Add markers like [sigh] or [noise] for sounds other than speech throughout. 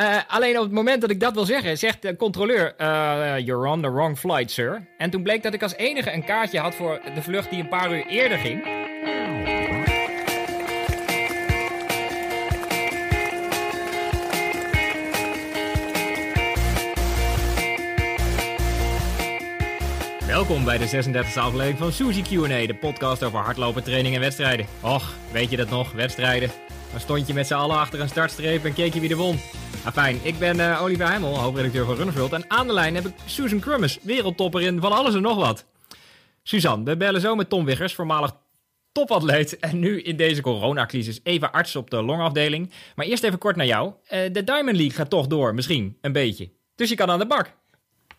Uh, alleen op het moment dat ik dat wil zeggen, zegt de controleur: uh, You're on the wrong flight, sir. En toen bleek dat ik als enige een kaartje had voor de vlucht die een paar uur eerder ging. Welkom bij de 36e aflevering van Suzy Q&A, de podcast over hardlopen, training en wedstrijden. Och, weet je dat nog, wedstrijden? Dan stond je met z'n allen achter een startstreep en keek je wie er won. Afijn, ik ben Oliver Heimel, hoofdredacteur van Runnersworld. En aan de lijn heb ik Susan Crummes, wereldtopper in van alles en nog wat. Suzanne, we bellen zo met Tom Wiggers, voormalig topatleet en nu in deze coronacrisis even arts op de longafdeling. Maar eerst even kort naar jou. Uh, de Diamond League gaat toch door, misschien, een beetje. Dus je kan aan de bak.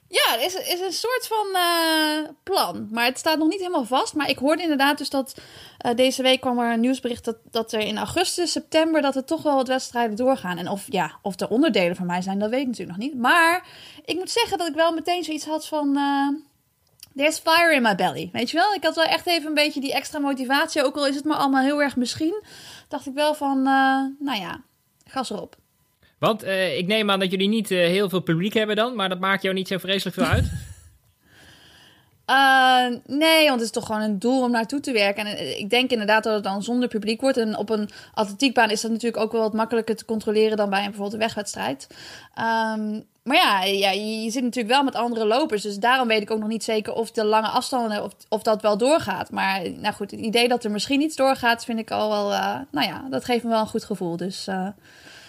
Ja, er is, is een soort van uh, plan. Maar het staat nog niet helemaal vast. Maar ik hoorde inderdaad dus dat uh, deze week kwam er een nieuwsbericht dat, dat er in augustus, september, dat er toch wel wat wedstrijden doorgaan. En of, ja, of er onderdelen van mij zijn, dat weet ik natuurlijk nog niet. Maar ik moet zeggen dat ik wel meteen zoiets had van. Uh, There's fire in my belly. Weet je wel? Ik had wel echt even een beetje die extra motivatie. Ook al is het maar allemaal heel erg misschien. Dacht ik wel van, nou ja, gas erop. Want uh, ik neem aan dat jullie niet uh, heel veel publiek hebben dan, maar dat maakt jou niet zo vreselijk veel uit? Uh, [laughs] nee, want het is toch gewoon een doel om naartoe te werken. En ik denk inderdaad dat het dan zonder publiek wordt. En op een atletiekbaan is dat natuurlijk ook wel wat makkelijker te controleren dan bij een bijvoorbeeld een wegwedstrijd. Um, maar ja, ja, je zit natuurlijk wel met andere lopers. Dus daarom weet ik ook nog niet zeker of de lange afstanden, of, of dat wel doorgaat. Maar nou goed, het idee dat er misschien iets doorgaat, vind ik al wel, nou ja, dat geeft me wel een goed gevoel. Dus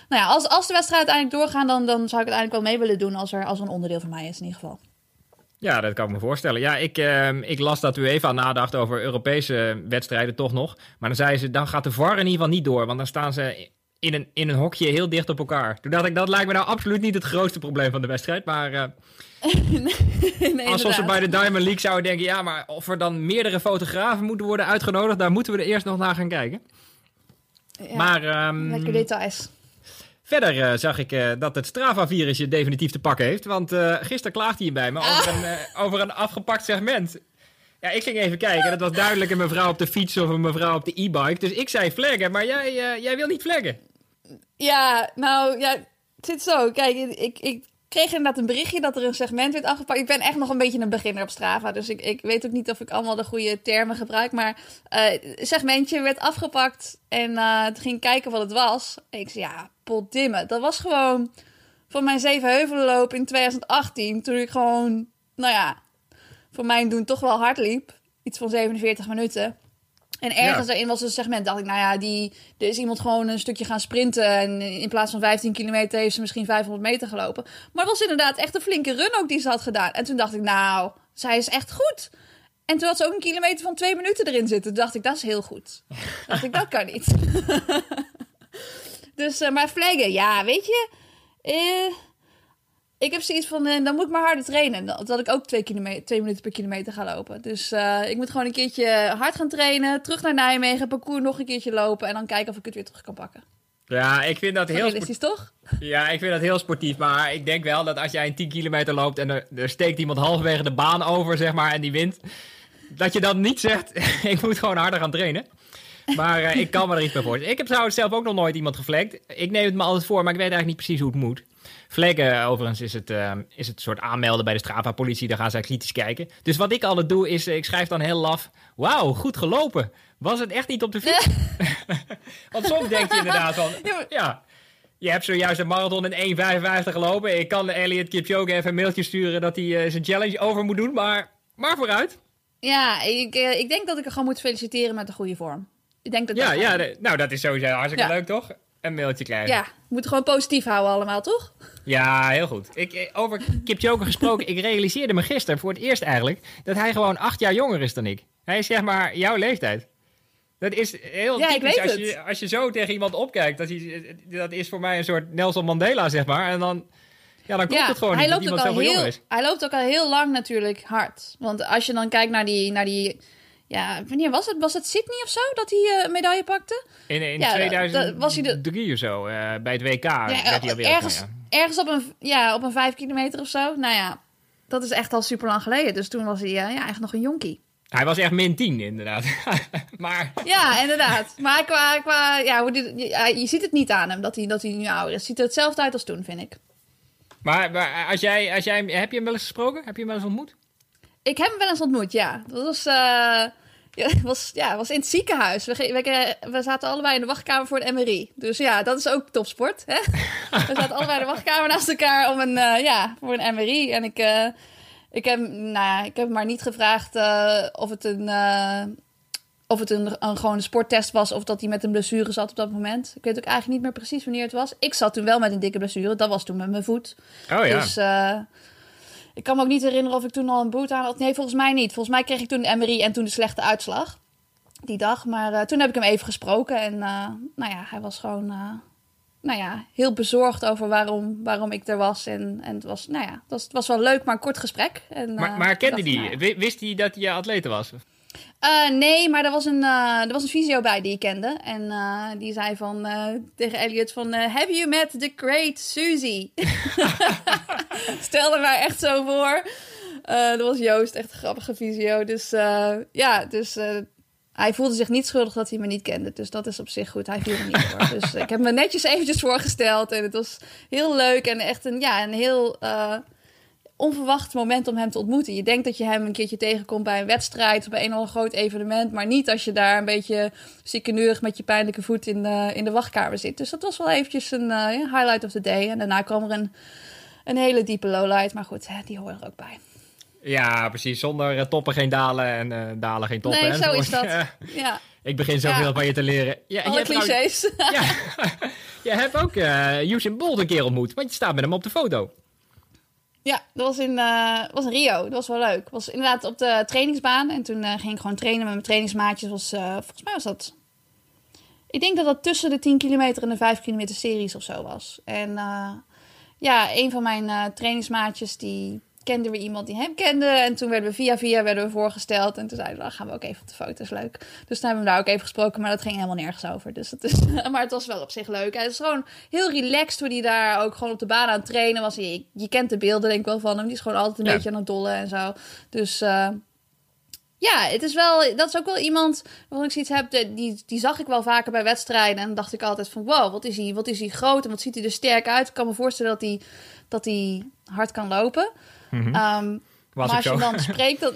nou ja, als, als de wedstrijd uiteindelijk doorgaan, dan, dan zou ik het eigenlijk wel mee willen doen als er, als er een onderdeel van mij is in ieder geval. Ja, dat kan ik me voorstellen. Ja, ik, uh, ik las dat u even aan nadacht over Europese wedstrijden toch nog. Maar dan zei ze, dan gaat de VAR in ieder geval niet door. Want dan staan ze in een, in een hokje heel dicht op elkaar. Toen dacht ik, dat lijkt me nou absoluut niet het grootste probleem van de wedstrijd. Maar uh, [laughs] nee, alsof ze bij de Diamond League zouden denken... ja, maar of er dan meerdere fotografen moeten worden uitgenodigd... daar moeten we er eerst nog naar gaan kijken. Ja, maar, um, lekker details. Verder uh, zag ik uh, dat het Strava-virus je definitief te pakken heeft. Want uh, gisteren klaagde hij bij me over, een, over een afgepakt segment. Ja, ik ging even kijken. Dat was duidelijk een mevrouw op de fiets of een mevrouw op de e-bike. Dus ik zei flaggen, maar jij, jij wil niet flaggen. Ja, nou, ja, het zit zo. Kijk, ik, ik kreeg inderdaad een berichtje dat er een segment werd afgepakt. Ik ben echt nog een beetje een beginner op Strava. Dus ik, ik weet ook niet of ik allemaal de goede termen gebruik. Maar uh, segmentje werd afgepakt. En uh, toen ging kijken wat het was. Ik zei, ja, potdimme. Dat was gewoon van mijn Zevenheuvelenloop in 2018. Toen ik gewoon, nou ja, voor mijn doen toch wel hard liep. Iets van 47 minuten. En ergens daarin was een segment, dacht ik, nou ja, die, er is iemand gewoon een stukje gaan sprinten. En in plaats van 15 kilometer heeft ze misschien 500 meter gelopen. Maar het was inderdaad echt een flinke run ook die ze had gedaan. En toen dacht ik, nou, zij is echt goed. En toen had ze ook een kilometer van twee minuten erin zitten. Toen dacht ik, dat is heel goed. [laughs] dacht ik, dat kan niet. [laughs] dus, uh, maar flaggen, ja, weet je... Uh, ik heb zoiets van, uh, dan moet ik maar harder trainen. Dat ik ook twee, twee minuten per kilometer ga lopen. Dus uh, ik moet gewoon een keertje hard gaan trainen. Terug naar Nijmegen, parcours nog een keertje lopen. En dan kijken of ik het weer terug kan pakken. Ja, ik vind dat heel... Realistisch, toch? Ja, ik vind dat heel sportief. Maar ik denk wel dat als jij een 10 kilometer loopt... en er, er steekt iemand halverwege de baan over, zeg maar, en die wint... dat je dan niet zegt, [laughs] ik moet gewoon harder gaan trainen. Maar uh, ik kan me er iets bij voorstellen. Ik heb trouwens zelf ook nog nooit iemand geflekt. Ik neem het me altijd voor, maar ik weet eigenlijk niet precies hoe het moet. Vleggen, overigens, is het, uh, is het soort aanmelden bij de Strava-politie. Daar gaan zij kritisch kijken. Dus wat ik altijd doe, is ik schrijf dan heel laf... Wauw, goed gelopen. Was het echt niet op de fiets? [laughs] [laughs] Want soms denk je inderdaad van... Ja, je hebt zojuist een marathon in 1,55 gelopen. Ik kan Elliot Kipchoge even een mailtje sturen... dat hij uh, zijn challenge over moet doen. Maar, maar vooruit. Ja, ik, uh, ik denk dat ik er gewoon moet feliciteren met de goede vorm. Ik denk dat ja, dat ja, de, nou dat is sowieso hartstikke ja. leuk, toch? Een mailtje krijgen. Ja, we moeten gewoon positief houden allemaal, toch? Ja, heel goed. Ik, over Kipchoge [laughs] gesproken, ik realiseerde me gisteren voor het eerst eigenlijk... dat hij gewoon acht jaar jonger is dan ik. Hij is zeg maar jouw leeftijd. Dat is heel ja, typisch. als je, als je zo tegen iemand opkijkt, dat, hij, dat is voor mij een soort Nelson Mandela, zeg maar. En dan, ja, dan komt ja, het gewoon hij loopt ook al heel. Hij loopt ook al heel lang natuurlijk hard. Want als je dan kijkt naar die... Naar die ja, wanneer was het? Was het Sydney of zo dat hij uh, medaille pakte? In, in Ja, 2003 was hij de- of zo, eh, bij het WK werd hij alweer ergens, ja. ergens op een, ja, op een vijf kilometer of zo. Nou ja, dat is echt al super lang geleden. Dus toen was hij uh, ja, echt nog een jonkie. Hij was echt min 10, inderdaad. [laughs] maar... Ja, inderdaad. Maar qua, qua ja, hoe dit, je, je ziet het niet aan hem dat hij, dat hij nu ouder is. Ziet er hetzelfde uit als toen, vind ik. Maar, maar als jij, als jij, heb je hem wel eens gesproken? Heb je hem wel eens ontmoet? Ik heb hem wel eens ontmoet, ja. Dat was, uh, [laughs] ja, was, ja, was in het ziekenhuis. We, we, we, zaten allebei in de wachtkamer voor het MRI. Dus ja, dat is ook topsport. Hè? [laughs] we zaten allebei in de wachtkamer naast elkaar om een, uh, ja, voor een MRI. En ik, uh, ik, heb, nou, ik heb maar niet gevraagd of het een of het een, een gewoon sporttest was of dat hij met een blessure zat op dat moment. Ik weet ook eigenlijk niet meer precies wanneer het was. Ik zat toen wel met een dikke blessure. Dat was toen met mijn voet. Oh ja. Dus uh, ik kan me ook niet herinneren of ik toen al een boot aan had. Nee, volgens mij niet. Volgens mij kreeg ik toen de MRI en toen de slechte uitslag. Die dag. Maar uh, toen heb ik hem even gesproken. En uh, nou ja, hij was gewoon nou ja, heel bezorgd over waarom, waarom ik er was. En, en het, was, nou ja, het was, het was wel leuk, maar een kort gesprek. En, maar, maar kende die? Nou. Wist hij dat hij je atlete was? Uh, nee, maar er was, een, uh, er was een visio bij die ik kende. En uh, die zei van, tegen Elliot van... have you met the great Susie? [laughs] Stelde mij echt zo voor. dat was Joost, echt een grappige visio. Dus ja, dus... hij voelde zich niet schuldig dat hij me niet kende. Dus dat is op zich goed. Hij viel er niet voor. Dus ik heb me netjes eventjes voorgesteld. En het was heel leuk. En echt een, ja, een heel onverwacht moment om hem te ontmoeten. Je denkt dat je hem een keertje tegenkomt bij een wedstrijd of bij een of groot evenement, maar niet als je daar een beetje ziekeneurig met je pijnlijke voet in de, in de wachtkamer zit. Dus dat was wel eventjes een uh, highlight of the day. En daarna kwam er een, een hele diepe lowlight, maar goed, die horen er ook bij. Ja, precies. Zonder uh, toppen geen dalen en uh, dalen geen toppen. Nee, zo is dat. [laughs] ja. Ik begin zoveel ja. van je te leren. Ja, Alle clichés. [laughs] ja, [laughs] je hebt ook Usain Bolt een keer ontmoet, want je staat met hem op de foto. Ja, dat was in, uh, was in Rio. Dat was wel leuk. Dat was inderdaad op de trainingsbaan. En toen uh, ging ik gewoon trainen met mijn trainingsmaatjes. Was, uh, volgens mij was dat... Ik denk dat dat tussen de 10 kilometer en de 5 kilometer series of zo was. En ja, een van mijn trainingsmaatjes die kende weer iemand die hem kende. En toen werden we via via werden we voorgesteld. En toen zeiden we, dan gaan we ook even op de foto's, leuk. Dus toen hebben we daar ook even gesproken, maar dat ging helemaal nergens over. Dus dat is, [laughs] maar het was wel op zich leuk. Hij is gewoon heel relaxed hoe hij daar ook gewoon op de baan aan het trainen was. Je, je kent de beelden denk ik wel van hem. Die is gewoon altijd een beetje aan het dollen en zo. Dus... Uh, ja, het is wel, dat is ook wel iemand waarvan ik zoiets heb, die, die zag ik wel vaker bij wedstrijden. En dan dacht ik altijd van, wow, wat is hij, wat is hij groot en wat ziet hij er sterk uit. Ik kan me voorstellen dat hij, dat hij hard kan lopen. Mm -hmm. um, maar als je dan spreekt, dan...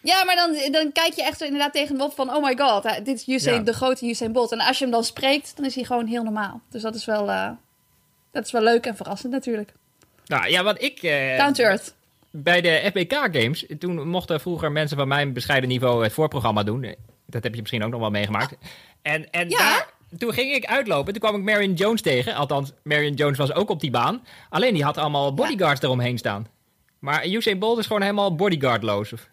Ja, maar dan, dan kijk je echt inderdaad tegen hem op van... oh my god, dit is Usain, ja. de grote Usain Bolt. En als je hem dan spreekt, dan is hij gewoon heel normaal. Dus dat is wel, uh, dat is wel leuk en verrassend natuurlijk. Nou ja, wat ik... Uh, Down to earth. Bij de FBK Games, toen mochten vroeger mensen van mijn bescheiden niveau het voorprogramma doen. Dat heb je misschien ook nog wel meegemaakt. En, en ja. daar, toen ging ik uitlopen. Toen kwam ik Marion Jones tegen. Althans, Marion Jones was ook op die baan. Alleen die had allemaal bodyguards ja. eromheen staan. Maar Usain Bolt is gewoon helemaal bodyguardloos? Of?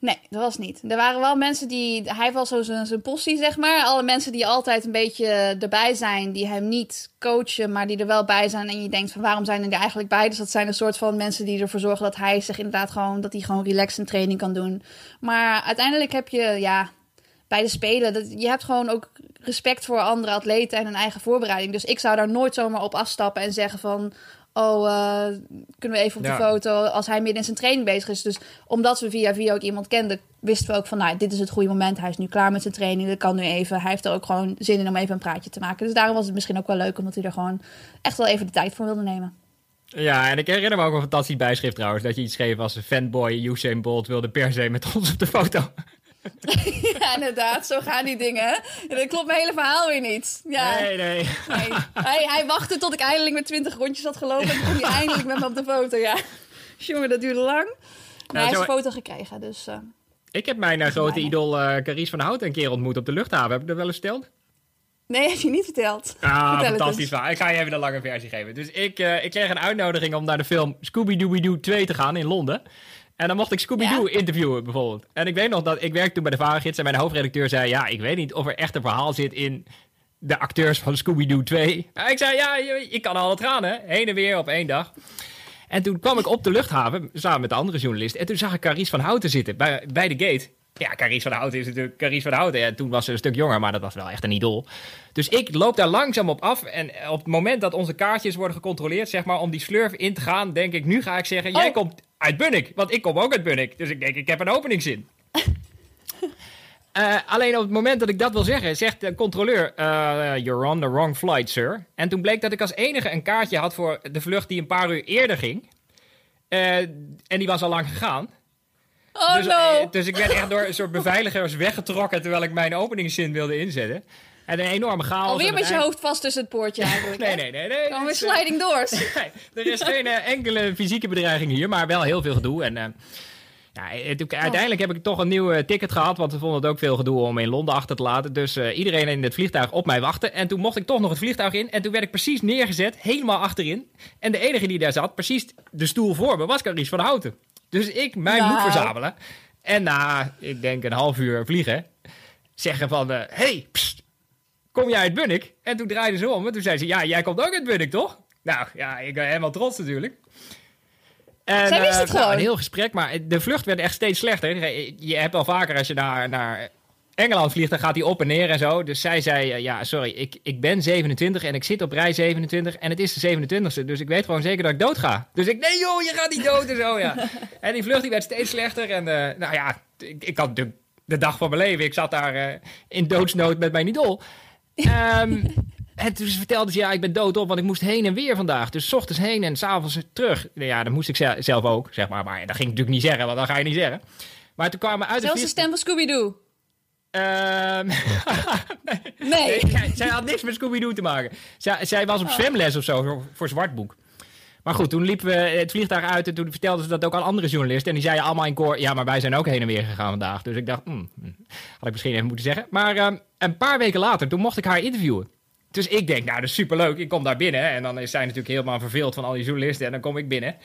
Nee, dat was niet. Er waren wel mensen die... Hij was zo zijn, postie, zeg maar. Alle mensen die altijd een beetje erbij zijn... die hem niet coachen, maar die er wel bij zijn. En je denkt van, waarom zijn er eigenlijk bij? Dus dat zijn een soort van mensen die ervoor zorgen... dat hij zich inderdaad gewoon... dat hij gewoon relaxed een training kan doen. Maar uiteindelijk heb je, ja... bij de Spelen, dat, je hebt gewoon ook respect voor andere atleten... en een eigen voorbereiding. Dus ik zou daar nooit zomaar op afstappen en zeggen van oh, uh, kunnen we even op de Ja. foto als hij midden in zijn training bezig is. Dus omdat we via via ook iemand kenden, wisten we ook van, nou, dit is het goede moment. Hij is nu klaar met zijn training, dat kan nu even. Hij heeft er ook gewoon zin in om even een praatje te maken. Dus daarom was het misschien ook wel leuk, omdat hij er gewoon echt wel even de tijd voor wilde nemen. Ja, en ik herinner me ook een fantastisch bijschrift trouwens. Dat je iets schreef als fanboy Usain Bolt wilde per se met ons op de foto. [laughs] ja, inderdaad, zo gaan die dingen. Ja, dat klopt mijn hele verhaal weer niet. Ja, Nee, nee. nee. Hij, hij wachtte tot ik eindelijk met 20 rondjes had gelopen. En toen kwam hij eindelijk met me op de foto, ja. Jongen, dat duurde lang. Maar hij heeft zo- een foto gekregen, dus... eh, Ik heb mijn eh, grote idool eh Carice van Houten een keer ontmoet op de luchthaven. Heb ik dat wel eens verteld? Nee, heb je niet verteld. Ah, Vertel fantastisch. Ik ga je even een lange versie geven. Dus ik, ik kreeg een uitnodiging om naar de film Scooby-Dooby-Doo 2 te gaan in Londen. En dan mocht ik Scooby-Doo interviewen bijvoorbeeld. En ik weet nog dat ik werkte toen bij de Varengids en mijn hoofdredacteur zei... Ja, ik weet niet of er echt een verhaal zit in de acteurs van Scooby-Doo 2. En ik zei, ja, je, je kan al het gaan hè. Heen en weer op één dag. En toen kwam ik op de luchthaven samen met de andere journalist. En toen zag ik Carice van Houten zitten bij, bij de gate. Ja, Carice van Houten is natuurlijk Carice van Houten. Ja, toen was ze een stuk jonger, maar dat was wel echt een idool. Dus ik loop daar langzaam op af. En op het moment dat onze kaartjes worden gecontroleerd, zeg maar, om die slurf in te gaan, denk ik, nu ga ik zeggen, jij Oh. komt uit Bunnik. Want ik kom ook uit Bunnik. Dus ik denk, ik heb een openingszin. Uh, [laughs] alleen op het moment dat ik dat wil zeggen, zegt de controleur: uh, You're on the wrong flight, sir. En toen bleek dat ik als enige een kaartje had voor de vlucht die een paar uur eerder ging. Uh, en die was al lang gegaan. Oh dus, no! dus ik werd echt door een soort beveiligers weggetrokken terwijl ik mijn openingszin wilde inzetten. En een enorme chaos. Alweer met je eind... hoofd vast tussen het poortje [laughs] eigenlijk. nee, nee, nee, nee. Gewoon weer sliding doors. [laughs] nee, er is geen enkele fysieke bedreiging hier, maar wel heel veel gedoe. En ja, het, uiteindelijk heb ik toch een nieuw ticket gehad, want we vonden het ook veel gedoe om in Londen achter te laten. Dus uh, iedereen in het vliegtuig op mij wachtte. En toen mocht ik toch nog het vliegtuig in. En toen werd ik precies neergezet, helemaal achterin. En de enige die daar zat, precies de stoel voor me, was Carice van Houten. Dus ik mijn Nou. moed verzamelen. En na, ik denk een half uur vliegen, zeggen van... Hé, hey, pst, kom jij uit Bunnik? En toen draaide ze om en toen zei ze... Ja, jij komt ook uit Bunnik, toch? Nou, ja, ik ben helemaal trots natuurlijk. En, Zij wist het uh, gewoon. een heel gesprek, maar de vlucht werd echt steeds slechter. Je hebt al vaker als je naar, naar Engeland vliegt, dan gaat hij op en neer en zo. Dus zij zei, uh, ja, sorry, ik, ik ben 27 en ik zit op rij 27 en het is de 27e. Dus ik weet gewoon zeker dat ik dood ga. Dus ik, nee joh, je gaat niet dood en zo, ja. [laughs] en die vlucht die werd steeds slechter. En uh, nou ja, ik, ik had de, de, dag van mijn leven. Ik zat daar in doodsnood met mijn idool. Um, En toen vertelde ze, ja, ik ben doodop, want ik moest heen en weer vandaag. Dus s ochtends heen en s'avonds terug. Ja, dat moest ik zelf ook, zeg maar. Maar dat ging ik natuurlijk niet zeggen, want dat ga je niet zeggen. Maar toen kwamen we uit Zelfs de de stem van Scooby-Doo. Nee. [laughs] nee. nee. Zij had niks met Scooby-Doo te maken. Zij, zij was op oh. zwemles of zo, voor Zwartboek. Maar goed, toen liepen we het vliegtuig uit en toen vertelden ze dat ook aan andere journalisten. En die zeiden allemaal in koor, ja, maar wij zijn ook heen en weer gegaan vandaag. Dus ik dacht, hmm, had ik misschien even moeten zeggen. Maar um, een paar weken later, toen mocht ik haar interviewen. Dus ik denk, nou, dat is superleuk. Ik kom daar binnen. En dan is zij natuurlijk helemaal verveeld van al die journalisten. En dan kom ik binnen.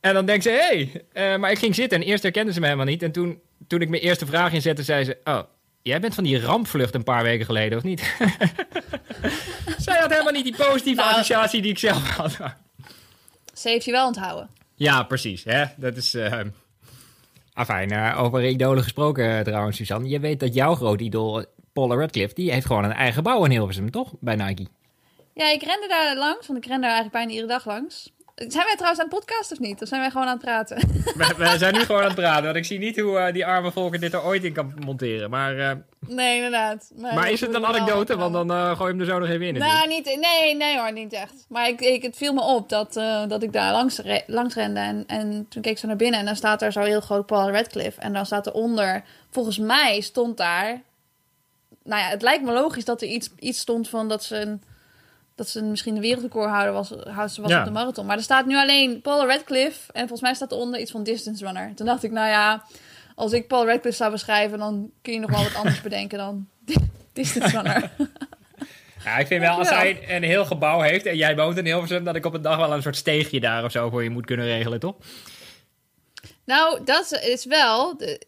En dan denkt ze, hé. Hey. Uh, maar ik ging zitten en eerst herkende ze me helemaal niet. En toen, toen ik mijn eerste vraag inzette, zei ze... Oh, jij bent van die rampvlucht een paar weken geleden, of niet? [laughs] zij had helemaal niet die positieve nou, associatie die ik zelf had. Ze heeft je wel onthouden. Ja, precies. Hè? Dat is... Uh... Afijn, uh, over idolen gesproken trouwens, Suzanne. Je weet dat jouw groot idool Paula Radcliffe, die heeft gewoon een eigen gebouw in Hilversum, toch? Bij Nike. Ja, ik rende daar langs, want ik ren daar eigenlijk bijna iedere dag langs. Zijn wij trouwens aan het podcast of niet? Of zijn wij gewoon aan het praten? [laughs] We, we zijn nu gewoon aan het praten, want ik zie niet hoe uh, die arme volken dit er ooit in kan monteren. Maar, uh, nee, inderdaad. Maar, maar is het een anekdote? Want dan uh, gooi je hem er zo nog even in. Nou, niet, nee, nee hoor, niet echt. Maar ik, ik, het viel me op dat, dat ik daar langs, re langs rende. En, en toen keek ik zo naar binnen en dan staat daar zo heel groot Paul Radcliffe. En dan staat eronder, volgens mij stond daar nou ja, het lijkt me logisch dat er iets, iets stond van dat ze, een, dat ze misschien een wereldrecordhouder was, was ja. op de marathon. Maar er staat nu alleen Paul Radcliffe en volgens mij staat eronder iets van distance runner. Toen dacht ik, nou ja, als ik Paul Radcliffe zou beschrijven, dan kun je nog wel wat anders [laughs] bedenken dan [laughs] distance runner. [laughs] Ja, ik vind wel, als hij een heel gebouw heeft en jij woont in Hilversum, dat ik op een dag wel een soort steegje daar of zo voor je moet kunnen regelen, toch? Nou, dat is wel... De,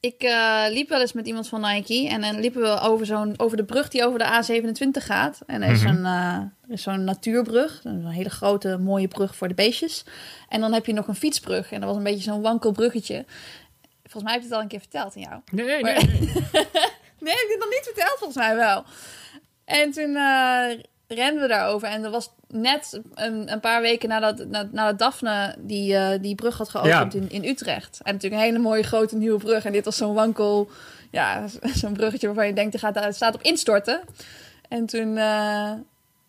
ik uh, liep wel eens met iemand van Nike en dan liepen we over, zo'n, over de brug die over de A27 gaat. En er is Mhm. zo'n, uh, er is zo'n natuurbrug, een hele grote mooie brug voor de beestjes. En dan heb je nog een fietsbrug en dat was een beetje zo'n wankel bruggetje. Volgens mij heb ik het al een keer verteld aan jou. Nee, nee, Maar- nee. Nee, [laughs] heb ik dit nog niet verteld? Volgens mij wel. En toen eh renden we daarover. En dat was net een, een paar weken nadat, na- nadat Daphne die, eh, die brug had geopend Ja. in, in Utrecht. En natuurlijk een hele mooie grote nieuwe brug. En dit was zo'n wankel, ja, [laughs] zo'n bruggetje waarvan je denkt, er gaat, het staat op instorten. En toen, eh,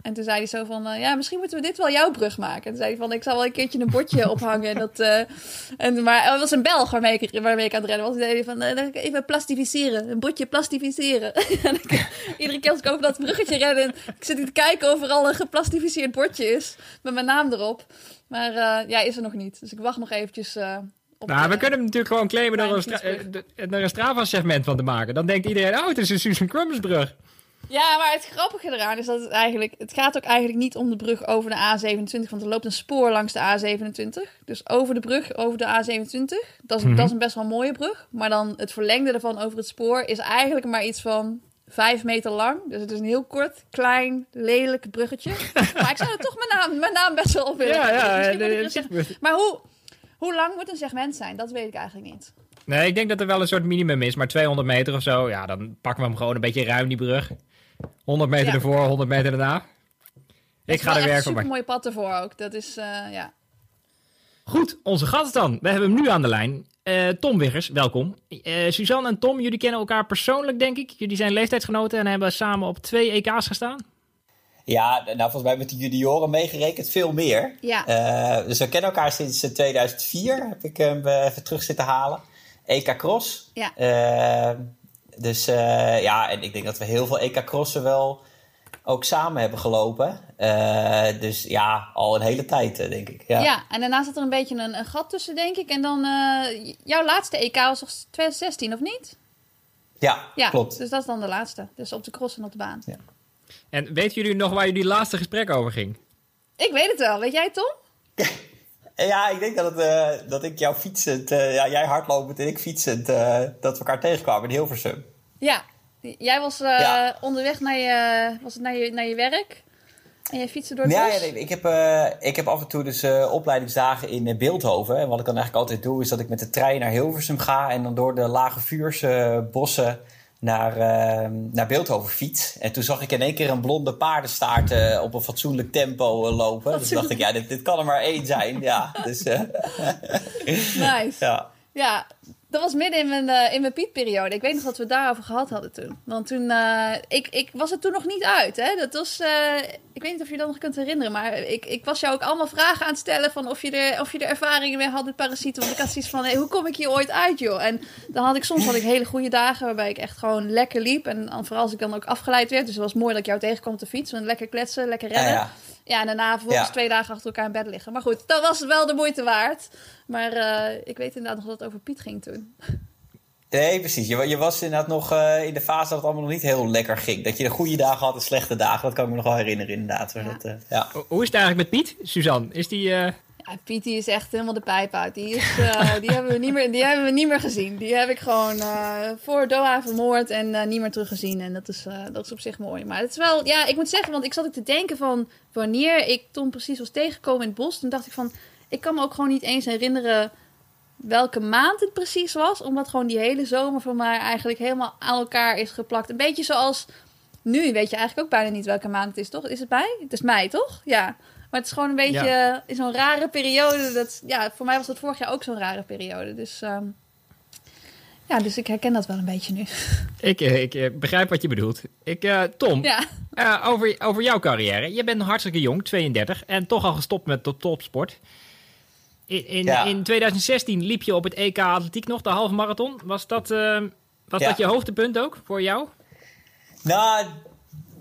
en toen zei hij zo van, eh, ja, misschien moeten we dit wel jouw brug maken. En toen zei hij van, ik zal wel een keertje een bordje [laughs] ophangen. En dat, eh, en, maar het was een Belg waarmee ik, waarmee ik aan het rennen was. Die zei van, dan even plastificeren. Een bordje plastificeren. [laughs] en ik, iedere keer als ik over dat bruggetje ren, en ik zit hier te kijken of er al een geplastificeerd bordje is. Met mijn naam erop. Maar ja, is er nog niet. Dus ik wacht nog eventjes op... Nou, de- we kunnen hem natuurlijk gewoon claimen door een, stra- er een Strava-segment van te maken. Dan denkt iedereen, oh, het is een Susan Crumbsbrug. Ja, maar het grappige eraan is dat het eigenlijk... Het gaat ook eigenlijk niet om de brug over de A27. Want er loopt een spoor langs de A27. Dus over de brug over de A27. Dat is, Mhm. dat is een best wel mooie brug. Maar dan het verlengde ervan over het spoor... is eigenlijk maar iets van vijf meter lang. Dus het is een heel kort, klein, lelijk bruggetje. [laughs] maar ik zou er toch mijn naam, mijn naam best wel op willen. Ja, ja. De- Maar hoe, hoe lang moet een segment zijn? Dat weet ik eigenlijk niet. Nee, ik denk dat er wel een soort minimum is, maar 200 meter of zo. Ja, dan pakken we hem gewoon een beetje ruim, die brug. 100 meter Ja. ervoor, 100 meter daarna. Ik ga er werk Een van maken. super mooi pad ervoor ook. Dat is, eh, ja. Goed, onze gast dan. We hebben hem nu aan de lijn. Uh, Tom Wiggers, welkom. Uh, Suzanne en Tom, jullie kennen elkaar persoonlijk, denk ik. Jullie zijn leeftijdsgenoten en hebben samen op twee EK's gestaan. Ja, nou volgens mij met de junioren meegerekend veel meer. Ja. Uh, dus we kennen elkaar sinds 2004, heb ik hem even terug zitten halen. EK Cross. Ja. Dus ja, en ik denk dat we heel veel EK Crossen wel ook samen hebben gelopen. Uh, dus ja, al een hele tijd, eh, denk ik. Ja, ja en daarna zat er een beetje een, een gat tussen, denk ik. En dan, uh, jouw laatste EK was toch 2016, of niet? Ja, ja, klopt. Dus dat is dan de laatste. Dus op de cross en op de baan. Ja. En weten jullie nog waar jullie laatste gesprek over ging? Ik weet het wel. Weet jij, Tom? [laughs] ja, ik denk dat, het, dat ik jou fietsend, ja, jij hardlopend en ik fietsend, dat we elkaar tegenkwamen in Hilversum. Ja, Jij was onderweg naar je, was het naar, je, naar je werk. En jij fietste door het ja, bos? Ja, ik, heb, ik heb af en toe dus opleidingsdagen in Beeldhoven. En wat ik dan eigenlijk altijd doe, is dat ik met de trein naar Hilversum ga... en dan door de lage vuurse bossen naar, naar Beeldhoven fiets. En toen zag ik in één keer een blonde paardenstaart op een fatsoenlijk tempo lopen. Dus dacht ik, ja, dit, dit kan er maar één zijn. Ja, dus, [laughs] nice. Ja. Ja, dat was midden in mijn, uh, in mijn pietperiode. Ik weet nog dat we het daarover gehad hadden toen. Want toen, uh, ik, ik was het toen nog niet uit. Hè? Dat was, uh, ik weet niet of je dat nog kunt herinneren. Maar ik, ik was jou ook allemaal vragen aan het stellen. Van of je er, of je er ervaringen mee had met parasieten. Want ik had zoiets van, hey, hoe kom ik hier ooit uit joh? En dan had ik soms had ik hele goede dagen. Waarbij ik echt gewoon lekker liep. En vooral als ik dan ook afgeleid werd. Dus het was mooi dat ik jou tegenkwam op de fiets. Want lekker kletsen, lekker rennen. Ja, ja. Ja, en daarna vervolgens ja. twee dagen achter elkaar in bed liggen. Maar goed, dat was wel de moeite waard. Maar uh, ik weet inderdaad nog dat het over Piet ging toen. Nee, precies. Je, je was inderdaad nog uh, in de fase dat het allemaal nog niet heel lekker ging. Dat je de goede dagen had en slechte dagen. Dat kan ik me nog wel herinneren, inderdaad. Ja. Dat, uh, ja. Hoe is het eigenlijk met Piet, Suzanne? Is die... Ja, Piet die is echt helemaal de pijp uit. Die, is, die, hebben we niet meer, die hebben we niet meer gezien. Die heb ik gewoon voor Doha vermoord en niet meer teruggezien. En dat is, dat is op zich mooi. Maar het is wel, ja, ik moet zeggen, want ik zat ook te denken van wanneer ik Tom precies was tegengekomen in het bos. Toen dacht ik van, ik kan me ook gewoon niet eens herinneren welke maand het precies was. Omdat gewoon die hele zomer van mij eigenlijk helemaal aan elkaar is geplakt. Een beetje zoals nu weet je eigenlijk ook bijna niet welke maand het is, toch? Is het mei? Het is mei, toch? Ja. Maar het is gewoon een beetje ja. in zo'n rare periode. Dat, ja, voor mij was dat vorig jaar ook zo'n rare periode. Dus um, ja, dus ik herken dat wel een beetje nu. [laughs] Ik, ik begrijp wat je bedoelt. Ik, uh, Tom, ja. uh, over, over jouw carrière. Je bent hartstikke jong, 32, en toch al gestopt met de topsport. In, in, Ja. in 2016 liep je op het EK Atletiek nog, de halve marathon. Was dat, eh, was Ja. dat je hoogtepunt ook voor jou? Nou,